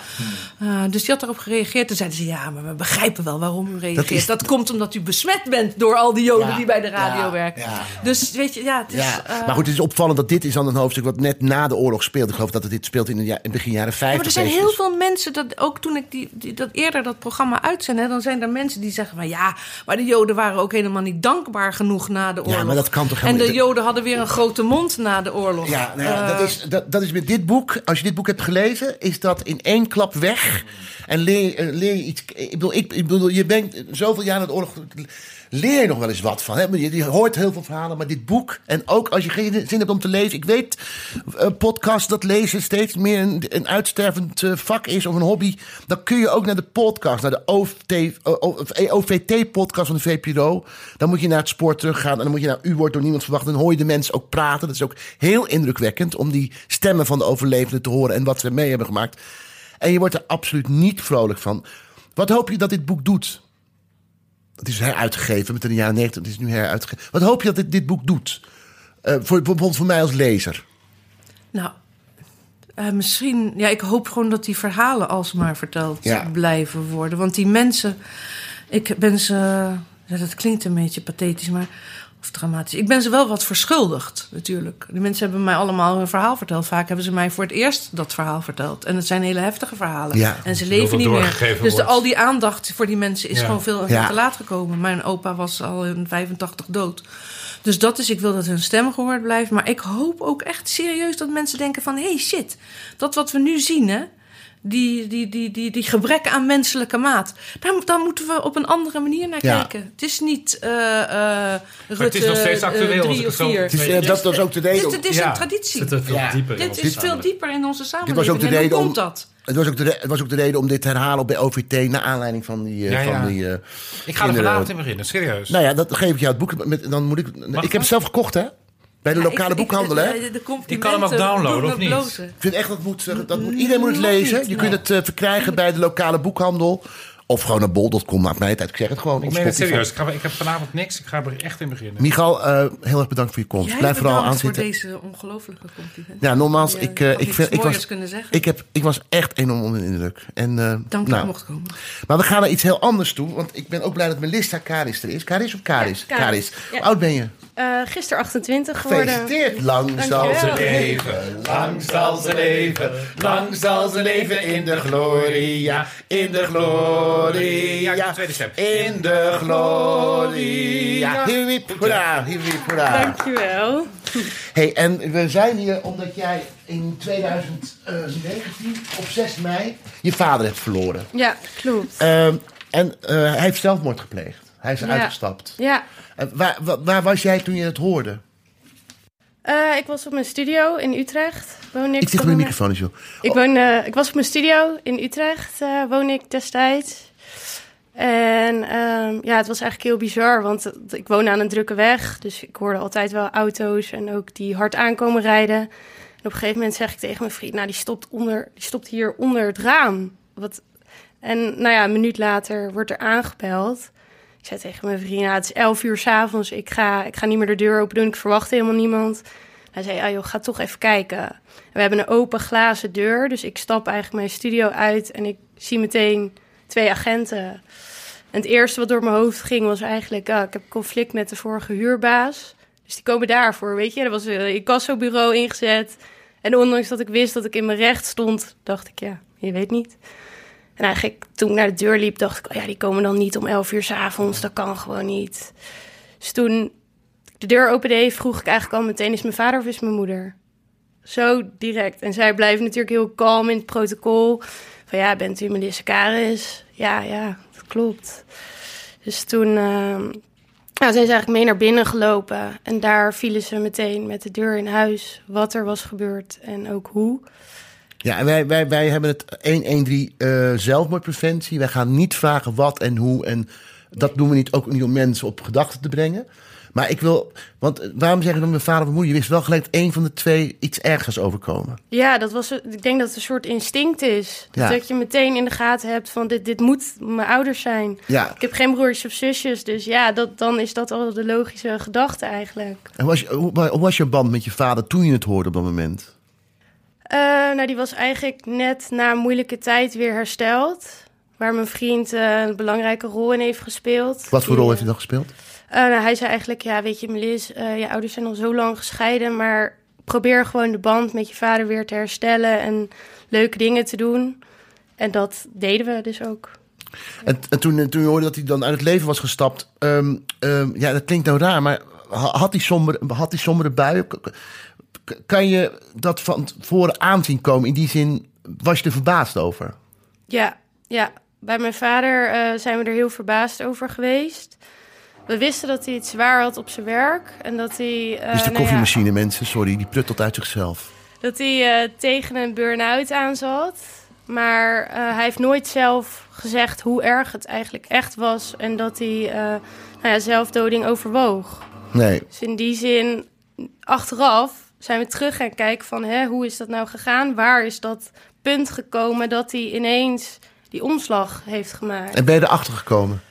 Uh, dus die had daarop gereageerd. Toen zeiden ze, ja, maar we begrijpen wel waarom u reageert. is- Dat, komt omdat u besmet bent door al die Joden Ja, die bij de radio werken. ja. Dus weet je, ja, het is... Eh, maar goed, het is opvallend dat dit is dan een hoofdstuk wat net na de oorlog speelt. Ik geloof dat het dit speelt in, de in begin jaren Ja, 50. maar er zijn heel veel mensen, dat, ook toen ik die, die- dat eerder dat programma uitzende, dan zijn er mensen die zeggen van ja, maar de Joden waren ook helemaal niet dankbaar genoeg na de oorlog. maar dat kan toch En de? Joden hadden weer een grote mond na de oorlog. Ja, nou ja, Eh, dat, is, dat, dat is met dit boek. Als je dit boek hebt gelezen, is dat in één klap weg. En leer, eh, leer je iets. Ik bedoel, ik, ik bedoel, je bent zoveel jaar na de oorlog. Leer je nog wel eens wat van. Hè? Je, hoort heel veel verhalen, maar dit boek. En ook als je geen zin hebt om te lezen. Ik weet, eh, podcast, dat lezen steeds meer een, een uitstervend eh, vak is of een hobby. Dan kun je ook naar de podcast, naar de OVT-podcast van de VPRO. Dan moet je naar het sport teruggaan. En dan moet je naar U wordt door niemand verwacht. Dan hoor je de mensen ook praten. Dat is ook heel indrukwekkend om die stemmen van de overlevenden te horen en wat ze mee hebben gemaakt. En je wordt er absoluut niet vrolijk van. Wat hoop je dat dit boek doet? Het is heruitgegeven met in de jaren 90. Het is nu heruitgegeven. Wat hoop je dat dit, dit boek doet? Eh, voor, bijvoorbeeld voor mij als lezer. Nou, eh, misschien, ja, ik hoop gewoon dat die verhalen alsmaar verteld Ja. blijven worden. Want die mensen, ik ben ze, ja, dat klinkt een beetje pathetisch, maar. Of dramatisch. Ik ben ze wel wat verschuldigd, natuurlijk. Die mensen hebben mij allemaal hun verhaal verteld. Vaak hebben ze mij voor het eerst dat verhaal verteld. En het zijn hele heftige verhalen. Ja. En ze leven niet meer. Dus de, al die aandacht voor die mensen is Ja. gewoon veel Ja. te laat gekomen. Mijn opa was al in 85 dood. Dus dat is, ik wil dat hun stem gehoord blijft. Maar ik hoop ook echt serieus dat mensen denken van... hey, shit, dat wat we nu zien, hè... Die, die, die, die, die gebrek aan menselijke maat. Daar, moet- daar moeten we op een andere manier naar Ja. kijken. Het is niet eh eh Rutte het is nog steeds actueel, het zo-. Het is, dat was ook de Dit, reden. dit is Ja. een traditie. zit er veel Ja. dieper in. Dit is veel dieper in onze Dit samenleving. was ook de En hoe reden om. dat? Het was, ook de, het was ook de reden om dit te herhalen bij OVT. Naar aanleiding van die. Van die Ik ga er vanavond in beginnen, serieus. Nou ja, dat geef ik jou het boek. Met, dan moet ik, ik heb het zelf gekocht, hè? Bij de Ja, lokale boekhandel, hè? Je kan hem ook downloaden, of niet? blozen. Ik vind echt dat moet, eh, dat moet iedereen moet het lezen. je kunt het eh, verkrijgen bij de lokale boekhandel. Of gewoon naar bol.com, maakt mij het uit. Ik zeg het gewoon. Ik meen het serieus. Ik, ga, ik heb vanavond niks. Ik ga er echt in beginnen. Michal, eh, heel erg bedankt voor je komst. Jij Blijf vooral bedankt aanzitten. voor deze ongelofelijke complimenten. Ja, nogmaals, Ja, ik, ik, vind, ik, was, kunnen zeggen. ik, heb, ik was echt enorm onder de indruk. En, eh, Dank dat nou, mocht komen. Maar we gaan naar iets heel anders toe. Want ik ben ook blij dat Melissa Karis er is. Karis of Karis? Ja, Karis. Karis. Ja. Hoe oud ben je? Eh gisteren 28 geworden. Gefeliciteerd. Lang zal ze leven. Lang zal ze leven. Lang zal ze leven in de gloria. In de gloria. Ja, tweede stem. In de gloria. Hoera. Dankjewel. Hey, en we zijn hier omdat jij in 2019 op 6 mei je vader hebt verloren. Ja, klopt. Ehm, en eh, hij heeft zelfmoord gepleegd. Hij is Ja. uitgestapt. Ja, Eh, waar, waar, waar was jij toen je het hoorde? Eh, ik was op mijn studio in Utrecht. Woon ik Ik zeg mijn microfoon eens, joh. Ik, woon, eh, ik was op mijn studio in Utrecht, woon ik destijds. En ehm, ja, het was eigenlijk heel bizar, want ik woon aan een drukke weg. Dus ik hoorde altijd wel auto's en ook die hard aankomen rijden. En op een gegeven moment zeg ik tegen mijn vriend, nou die stopt, onder, die stopt hier onder het raam. Wat... En nou ja, een minuut later wordt er aangebeld. Zei tegen mijn vriend, nou, het is elf uur s'avonds, ik ga, ik ga niet meer de deur open doen, ik verwacht helemaal niemand. Hij zei, ah joh, ga toch even kijken. En we hebben een open glazen deur, dus ik stap eigenlijk mijn studio uit en ik zie meteen twee agenten. En het eerste wat door mijn hoofd ging was eigenlijk, ah, ik heb conflict met de vorige huurbaas. Dus die komen daarvoor, weet je. Er was een incassobureau ingezet. En ondanks dat ik wist dat ik in mijn recht stond, dacht ik, ja, je weet niet. En eigenlijk toen ik naar de deur liep, dacht ik, oh ja, die komen dan niet om 11 uur s'avonds. Dat kan gewoon niet. Dus toen ik de deur opende, vroeg ik eigenlijk al meteen, is mijn vader of is mijn moeder? Zo direct. En zij blijven natuurlijk heel kalm in het protocol. Van ja, bent u Melissa Karis? Ja, ja, dat klopt. Dus toen ehm, nou, zijn ze eigenlijk mee naar binnen gelopen. En daar vielen ze meteen met de deur in huis wat er was gebeurd en ook hoe. Ja, en wij, wij, wij hebben het 113 eh zelfmoordpreventie. Wij gaan niet vragen wat en hoe. En dat doen we niet, ook niet om mensen op gedachten te brengen. Maar ik wil, want waarom zeg ik dan mijn vader of moeder? Je wist wel gelijk dat één van de twee iets ergers overkomen. Ja, dat was, ik denk dat het een soort instinct is. Ja. Dat je meteen in de gaten hebt van dit, dit moet mijn ouders zijn. Ja. Ik heb geen broertjes of zusjes, dus ja, dat, dan is dat al de logische gedachte eigenlijk. En was hoe, hoe was je band met je vader toen je het hoorde op dat moment? Eh, nou, die was eigenlijk net na een moeilijke tijd weer hersteld. Waar mijn vriend eh, een belangrijke rol in heeft gespeeld. Wat voor Die, rol heeft hij dan gespeeld? Eh, nou, hij zei eigenlijk, ja, weet je, Melis, je ouders zijn al zo lang gescheiden, maar probeer gewoon de band met je vader weer te herstellen en leuke dingen te doen. En dat deden we dus ook. En, en toen, toen je hoorde dat hij dan uit het leven was gestapt, ehm, ehm, ja, dat klinkt nou raar, maar ha- had hij sombere, had hij sombere buien? Kan je dat van tevoren aanzien komen? In die zin was je er verbaasd over? Ja, ja. Bij mijn vader eh, zijn we er heel verbaasd over geweest. We wisten dat hij het zwaar had op zijn werk en dat hij. eh, dus de nou ja, koffiemachine, mensen, sorry, die pruttelt uit zichzelf. dat hij eh, tegen een burn-out aan zat. Maar hij heeft nooit zelf gezegd hoe erg het eigenlijk echt was. En dat hij nou ja, zelfdoding overwoog. Nee. Dus in die zin, achteraf zijn we terug gaan kijken van... Hè, hoe is dat nou gegaan? Waar is dat punt gekomen dat hij ineens die omslag heeft gemaakt? En ben je erachter gekomen?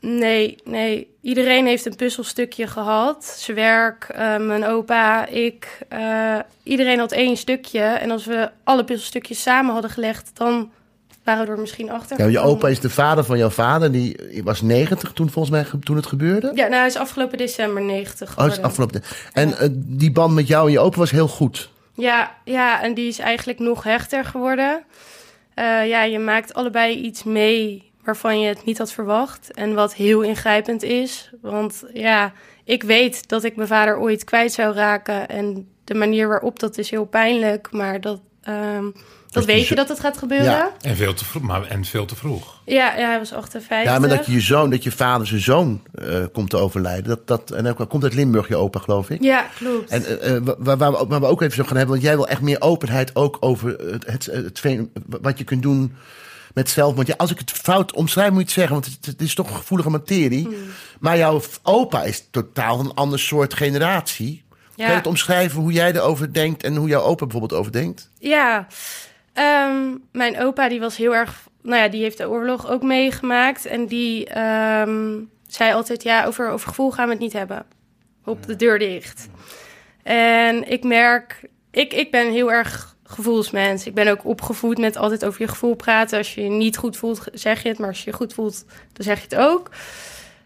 Nee, nee. Iedereen heeft een puzzelstukje gehad. Zijn werk, eh, mijn opa, ik. eh, iedereen had één stukje. En als we alle puzzelstukjes samen hadden gelegd, dan waren we er misschien achter. Ja, je opa is de vader van jouw vader. Die was 90 toen volgens mij toen het gebeurde. Ja, nou, hij is afgelopen december 90 Oh, geworden. is afgelopen. En eh, die band met jou en je opa was heel goed. Ja, ja, en die is eigenlijk nog hechter geworden. Eh, ja, je maakt allebei iets mee waarvan je het niet had verwacht. En wat heel ingrijpend is. Want ja, ik weet dat ik mijn vader ooit kwijt zou raken. En de manier waarop dat is heel pijnlijk. Maar dat, ehm, dat weet je dat het gaat gebeuren. Ja. Ja, En veel te vroeg. Maar, en veel te vroeg. ja, hij was 58. Ja, maar dat je je zoon, dat je vader zijn zoon eh, komt te overlijden. Dat, dat, en ook, komt uit Limburg, je opa, geloof ik. Ja, klopt. En eh, eh, waar, waar, we, ook- waar we ook even zo gaan hebben, want jij wil echt meer openheid ook over het, het, het, wat je kunt doen met zelfmoord. Ja, als ik het fout omschrijf, moet je het zeggen, want het, het is toch een gevoelige materie. Hmm. Maar jouw opa is totaal een ander soort generatie. Ja. Kan je het omschrijven hoe jij erover denkt en hoe jouw opa bijvoorbeeld over denkt? Ja, ehm, mijn opa die was heel erg... Nou ja, die heeft de oorlog ook meegemaakt. En die ehm, zei altijd, ja, over, over gevoel gaan we het niet hebben. Op de deur dicht. En ik merk... Ik, ik ben heel erg gevoelsmens. Ik ben ook opgevoed met altijd over je gevoel praten. Als je je niet goed voelt, zeg je het. Maar als je je goed voelt, dan zeg je het ook.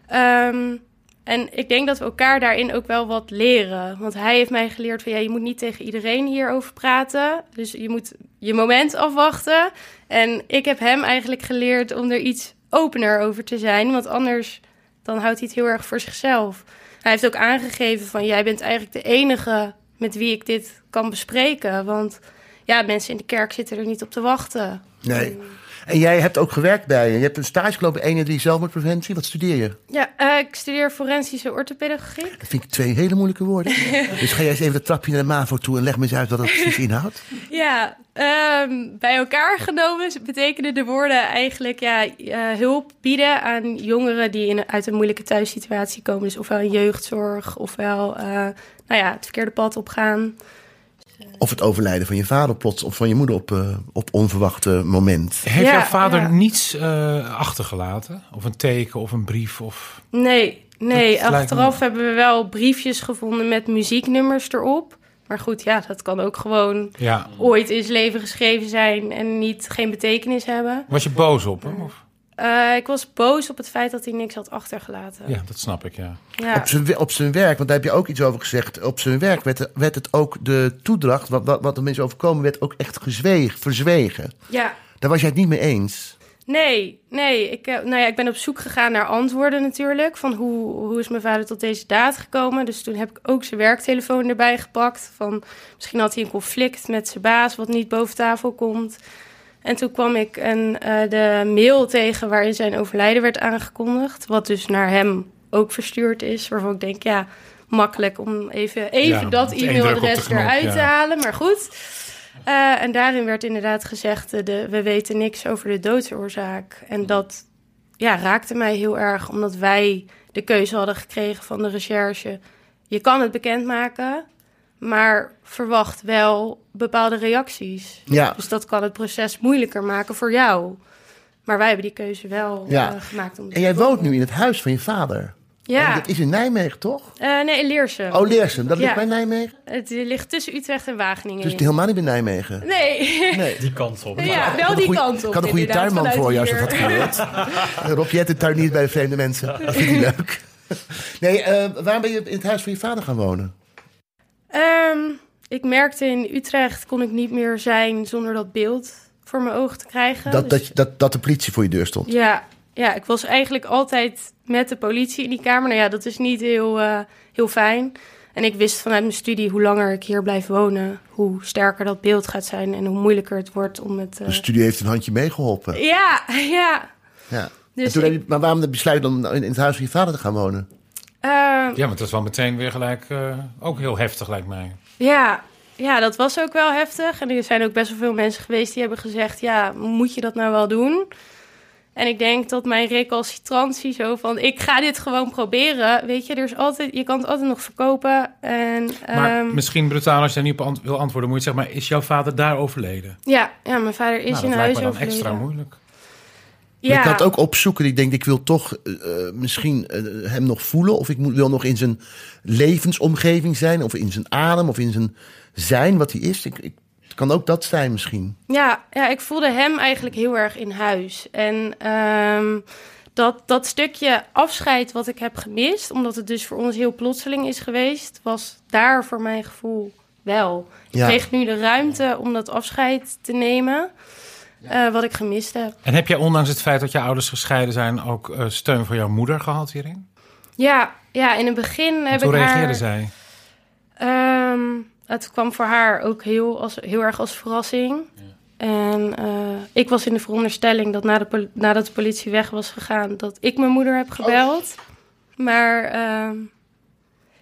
Ehm, en ik denk dat we elkaar daarin ook wel wat leren. Want hij heeft mij geleerd van ja, je moet niet tegen iedereen hierover praten. Dus je moet je moment afwachten. En ik heb hem eigenlijk geleerd om er iets opener over te zijn. Want anders dan houdt hij het heel erg voor zichzelf. Hij heeft ook aangegeven van jij bent eigenlijk de enige met wie ik dit kan bespreken. Want ja, mensen in de kerk zitten er niet op te wachten. Nee. En jij hebt ook gewerkt bij je. Je hebt een stage gelopen bij 1 3 zelfmoordpreventie. Wat studeer je? Ja, eh, ik studeer forensische orthopedagogiek. Dat vind ik twee hele moeilijke woorden. dus ga jij eens even dat trapje naar de MAVO toe en leg me eens uit wat dat precies inhoudt. Ja, ehm, bij elkaar genomen betekenen de woorden eigenlijk ja, eh, hulp bieden aan jongeren die in, uit een moeilijke thuissituatie komen. Dus ofwel in jeugdzorg, ofwel eh, nou ja, het verkeerde pad opgaan. Of het overlijden van je vader plots of van je moeder op, eh, op onverwachte moment. Heeft Ja, jouw vader ja. niets eh, achtergelaten? Of een teken of een brief? Of... Nee, nee. Dat lijkt me- Achteraf hebben we wel briefjes gevonden met muzieknummers erop. Maar goed, ja, dat kan ook gewoon Ja. ooit in zijn leven geschreven zijn en niet geen betekenis hebben. Was je boos op hem? Of? Eh, ik was boos op het feit dat hij niks had achtergelaten. Ja, dat snap ik, ja. Ja. Op, zijn, op zijn werk, want daar heb je ook iets over gezegd. Op zijn werk werd, werd het ook de toedracht, wat, wat, wat de mensen overkomen, werd ook echt gezweeg, verzwegen. ja. Daar was jij het niet mee eens. Nee, nee. Ik, eh, nou ja, ik ben op zoek gegaan naar antwoorden natuurlijk. Van hoe, hoe is mijn vader tot deze daad gekomen? Dus toen heb ik ook zijn werktelefoon erbij gepakt. Van misschien had hij een conflict met zijn baas wat niet boven tafel komt. En toen kwam ik een, eh, de mail tegen waarin zijn overlijden werd aangekondigd. Wat dus naar hem ook verstuurd is. Waarvan ik denk, ja, makkelijk om even, even Ja, dat e-mailadres eruit ja. te halen. Maar goed. Eh, en daarin werd inderdaad gezegd, eh, de, we weten niks over de doodsoorzaak. En dat ja, raakte mij heel erg, omdat wij de keuze hadden gekregen van de recherche. Je kan het bekendmaken, maar verwacht wel bepaalde reacties. Ja. Dus dat kan het proces moeilijker maken voor jou. Maar wij hebben die keuze wel Ja. eh, gemaakt. Om En jij woont nu in het huis van je vader. En Ja, dat is in Nijmegen, toch? Eh, nee, in Leersum. Oh, Leersum. Dat ligt Ja. bij Nijmegen? Het ligt tussen Utrecht en Wageningen. Dus helemaal niet bij Nijmegen. Nee, Nee. Die kant op. ja, Ik wel had een die goeie- kant op. Ik had een goede tuinman voor je als dat gewild. Rob, jij hebt de tuin niet bij vreemde mensen. Dat vind ik leuk. Nee, eh, waarom ben je in het huis van je vader gaan wonen? Ehm, ik merkte in Utrecht kon ik niet meer zijn zonder dat beeld voor mijn ogen te krijgen. Dat, Dus- dat, dat, dat de politie voor je deur stond. ja, ja, ik was eigenlijk altijd met de politie in die kamer. Nou ja, dat is niet heel, eh, heel fijn. En ik wist vanuit mijn studie hoe langer ik hier blijf wonen, hoe sterker dat beeld gaat zijn en hoe moeilijker het wordt om het. eh, De studie heeft een handje meegeholpen. Ja, ja. Ja. Dus ik- heb je, maar waarom besluit om in het huis van je vader te gaan wonen? Ehm, Ja, maar dat is wel meteen weer gelijk eh, ook heel heftig, lijkt mij. Ja, ja, dat was ook wel heftig. En er zijn ook best wel veel mensen geweest die hebben gezegd: ja, moet je dat nou wel doen? En ik denk dat mijn recalcitrantie zo van: ik ga dit gewoon proberen. Weet je, er is altijd, je kan het altijd nog verkopen. En Maar ehm, misschien brutaal als je daar niet op ant- wil antwoorden, moet je zeggen, maar is jouw vader daar overleden? ja, ja, mijn vader is nou, in dat huis lijkt me dan overleden. extra moeilijk. Ja, Ik had ook opzoeken. Ik denk, ik wil toch eh, eh, misschien eh, hem nog voelen. Of ik moet, wil nog in zijn levensomgeving zijn. Of in zijn adem. Of in zijn zijn, wat hij is. Ik, ik, het kan ook dat zijn misschien. Ja, ja, ik voelde hem eigenlijk heel erg in huis. En ehm, dat, dat stukje afscheid wat ik heb gemist, omdat het dus voor ons heel plotseling is geweest, was daar voor mijn gevoel wel. Ik Ja. kreeg nu de ruimte om dat afscheid te nemen, eh, wat ik gemist heb. En heb jij ondanks het feit dat je ouders gescheiden zijn ook eh, steun van jouw moeder gehad hierin? Ja, ja in het begin heb Want hoe ik reageerde haar... zij? Ehm, het kwam voor haar ook heel, als, heel erg als verrassing. En eh, ik was in de veronderstelling dat na de pol- nadat de politie weg was gegaan, dat ik mijn moeder heb gebeld. Maar ehm,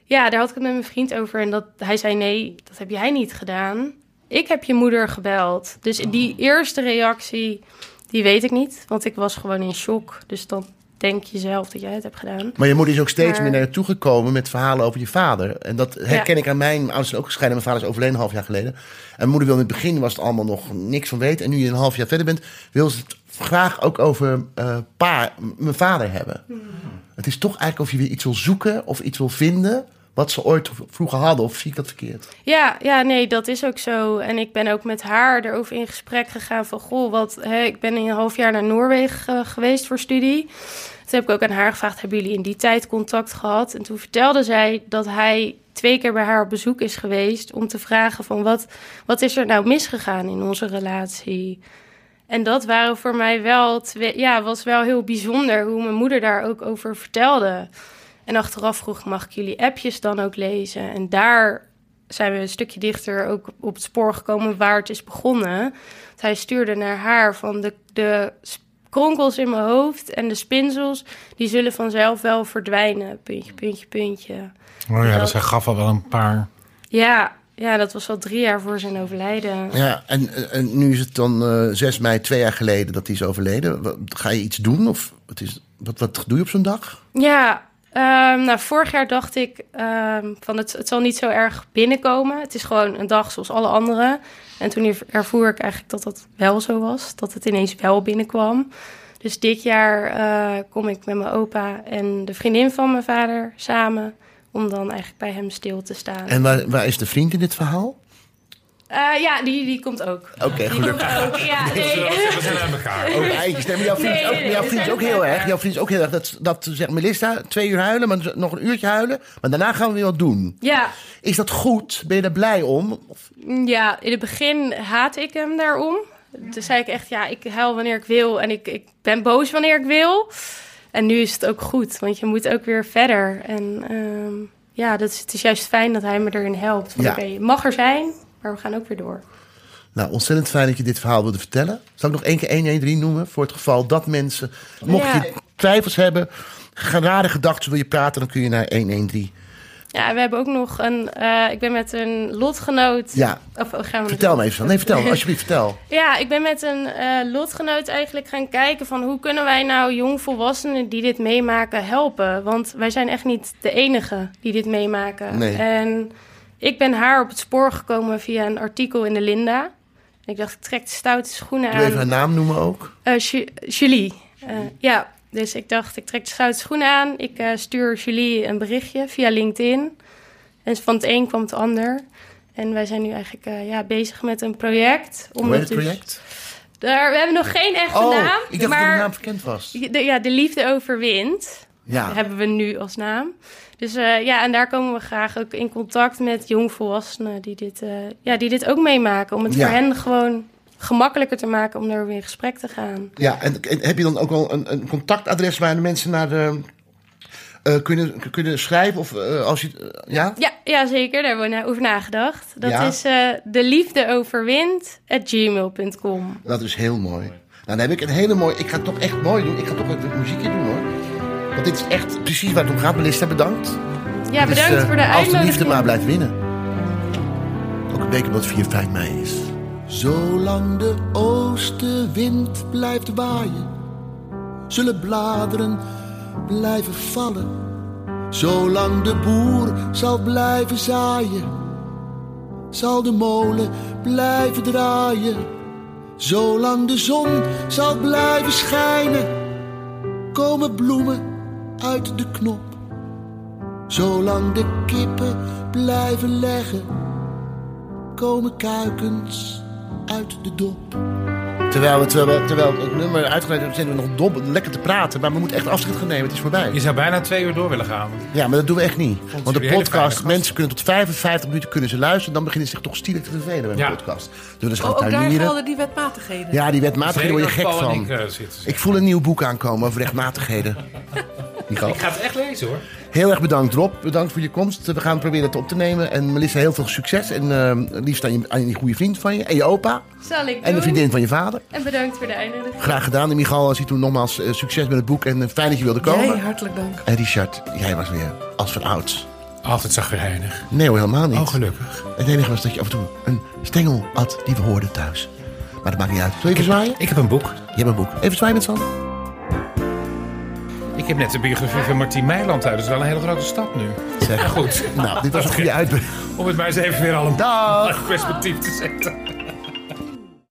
ja, daar had ik het met mijn vriend over. En dat, hij zei: Nee, dat heb jij niet gedaan. Ik heb je moeder gebeld. Dus die eerste reactie, die weet ik niet. Want ik was gewoon in shock. Dus dan denk je zelf dat jij het hebt gedaan. Maar je moeder is ook steeds Maar- meer naar je toegekomen met verhalen over je vader. En dat herken Ja. ik aan mijn ouders zijn ook gescheiden. Mijn vader is overleden een half jaar geleden. En mijn moeder wil in het begin was het allemaal nog niks van weten. En nu je een half jaar verder bent, wil ze het graag ook over eh, pa, mijn vader hebben. Het is toch eigenlijk of je weer iets wil zoeken of iets wil vinden. Wat ze ooit vroeger hadden, of zie ik dat verkeerd? Ja, ja, nee, dat is ook zo. En ik ben ook met haar erover in gesprek gegaan van... goh, wat, hè, ik ben een half jaar naar Noorwegen eh, geweest voor studie. Toen heb ik ook aan haar gevraagd, hebben jullie in die tijd contact gehad? En toen vertelde zij dat hij twee keer bij haar op bezoek is geweest... om te vragen van wat, wat is er nou misgegaan in onze relatie? En dat waren voor mij wel, twee, ja, was wel heel bijzonder hoe mijn moeder daar ook over vertelde. En achteraf vroeg ik, mag ik jullie appjes dan ook lezen? En daar zijn we een stukje dichter ook op het spoor gekomen waar het is begonnen. Want hij stuurde naar haar van de, de kronkels in mijn hoofd en de spinsels, die zullen vanzelf wel verdwijnen. Puntje, puntje, puntje. Oh ja, Dat- dus hij gaf al wel een paar... Ja, ja, dat was al drie jaar voor zijn overlijden. Ja, en, en nu is het dan eh 6 mei, twee jaar geleden dat hij is overleden. Wat- Ga je iets doen? Of wat, is, wat, wat doe je op zo'n dag? Ja, ehm, nou, vorig jaar dacht ik ehm, van het, het zal niet zo erg binnenkomen. Het is gewoon een dag zoals alle andere. En toen ervoer ik eigenlijk dat dat wel zo was. Dat het ineens wel binnenkwam. Dus dit jaar eh, kom ik met mijn opa en de vriendin van mijn vader samen. Om dan eigenlijk bij hem stil te staan. En waar, waar is de vriend in dit verhaal? Eh, ja, die, die komt ook. Oké, Die gelukkig. komt ook, ja, nee. We zijn aan elkaar. Oh, eitjes. Nee, maar jouw vriend, Nee, ook, jouw nee, vriend is ook heel erg. Jouw vriend is ook heel erg. Dat, dat zegt Melissa, twee uur huilen, maar nog een uurtje huilen. Maar daarna gaan we weer wat doen. Ja, Is dat goed? Ben je daar blij om? Of- Ja, in het begin haatte ik hem daarom. Toen zei ik echt, ja, ik huil wanneer ik wil en ik, ik ben boos wanneer ik wil. En nu is het ook goed, want je moet ook weer verder. En ehm, ja, dat is, het is juist fijn dat hij me erin helpt. Van, Ja. Mag er zijn, maar we gaan ook weer door. Nou, ontzettend fijn dat je dit verhaal wilde vertellen. Zal ik nog één keer 113 noemen? Voor het geval dat mensen, mocht Ja. je twijfels hebben, rare gedachten wil je praten, dan kun je naar 113. Ja, we hebben ook nog een... eh, ik ben met een lotgenoot... Ja, Of, oh, gaan we vertel me even. van. Nee, vertel. Alsjeblieft, vertel. Ja, ik ben met een eh, lotgenoot eigenlijk gaan kijken van hoe kunnen wij nou jongvolwassenen die dit meemaken helpen? Want wij zijn echt niet de enige die dit meemaken. Nee. En ik ben haar op het spoor gekomen via een artikel in de Linda. Ik dacht, ik trek de stoute schoenen Wil je even aan. haar naam noemen ook? Eh, Ju- Julie. Eh, ja, dus ik dacht, ik trek de stoute schoenen aan. Ik eh, stuur Julie een berichtje via LinkedIn. En van het een kwam het ander. En wij zijn nu eigenlijk ja, bezig met een project. Om Hoe heet het dus- project? daar, we hebben nog geen echte Oh, naam. ik dacht maar dat de naam verkend was. de, ja, de liefde overwint. Ja, Hebben we nu als naam. Dus eh, ja, en daar komen we graag ook in contact met jongvolwassenen die dit, eh, ja, die dit ook meemaken. Om het Ja. voor hen gewoon gemakkelijker te maken om erover in gesprek te gaan. ja en, en heb je dan ook wel een, een contactadres waar de mensen naar de, eh, kunnen, kunnen schrijven? Of als je... ja? Ja, ja, zeker. Daar hebben we over nagedacht. Dat Ja. is de liefde overwint gmail.com. Dat is heel mooi. Nou, dan heb ik een hele mooie... Ik ga het toch echt mooi doen. Ik ga toch een muziekje doen, hoor. Want dit is echt precies waar het om gaat. Melissa, bedankt. Ja, bedankt eh, voor de Als de uitnodiging. liefde maar blijft winnen. Ook een week wat 4, 5 mei is. Zolang de oostenwind blijft waaien, zullen bladeren blijven vallen. Zolang de boer zal blijven zaaien, zal de molen blijven draaien. Zolang de zon zal blijven schijnen, komen bloemen uit de knop. Zolang de kippen blijven leggen, komen kuikens uit de dop. Terwijl, we, terwijl, we- terwijl het nummer uitgeleid is, zijn we nog dom, lekker te praten. Maar we moeten echt afscheid gaan nemen. Het is voorbij. Je zou bijna twee uur door willen gaan. Ja, maar dat doen we echt niet. Want de podcast, mensen kunnen tot 55 minuten kunnen ze luisteren. Dan beginnen ze zich toch stielijk te vervelen bij een Ja. podcast. Dus Oh, gaan ook daar gelden die wetmatigheden. Ja, die wetmatigheden word je gek van. ik, eh. Ik voel een nieuw boek aankomen over rechtmatigheden. Nico. Ik ga het echt lezen hoor. Heel erg bedankt Rob, bedankt voor je komst. We gaan proberen het op te nemen. En Melissa, heel veel succes. En eh, liefst aan, je, aan die goede vriend van je. En je opa. Zal ik En de vriendin van je vader. En bedankt voor de uitnodiging. Graag gedaan. En Michal, zie toen nogmaals eh, succes met het boek. En eh, fijn dat je wilde komen. Jij, hartelijk dank. En Richard, jij was weer als van ouds. Altijd zagrijnig. Nee hoor, helemaal niet. Oh, gelukkig. Het enige was dat je af en toe een stengel had die we hoorden thuis. Maar dat maakt niet uit. Zal je even zwaaien? Ik heb een boek. Je hebt een boek. Even zwaaien met z'n allen. Ik heb net de biografie van Martien Meiland uit. Dat is wel een hele grote stap nu. Zeg. Goed. Nou, dit was een goede uitbreiding. Om het maar eens even weer al een Dag! perspectief te zetten.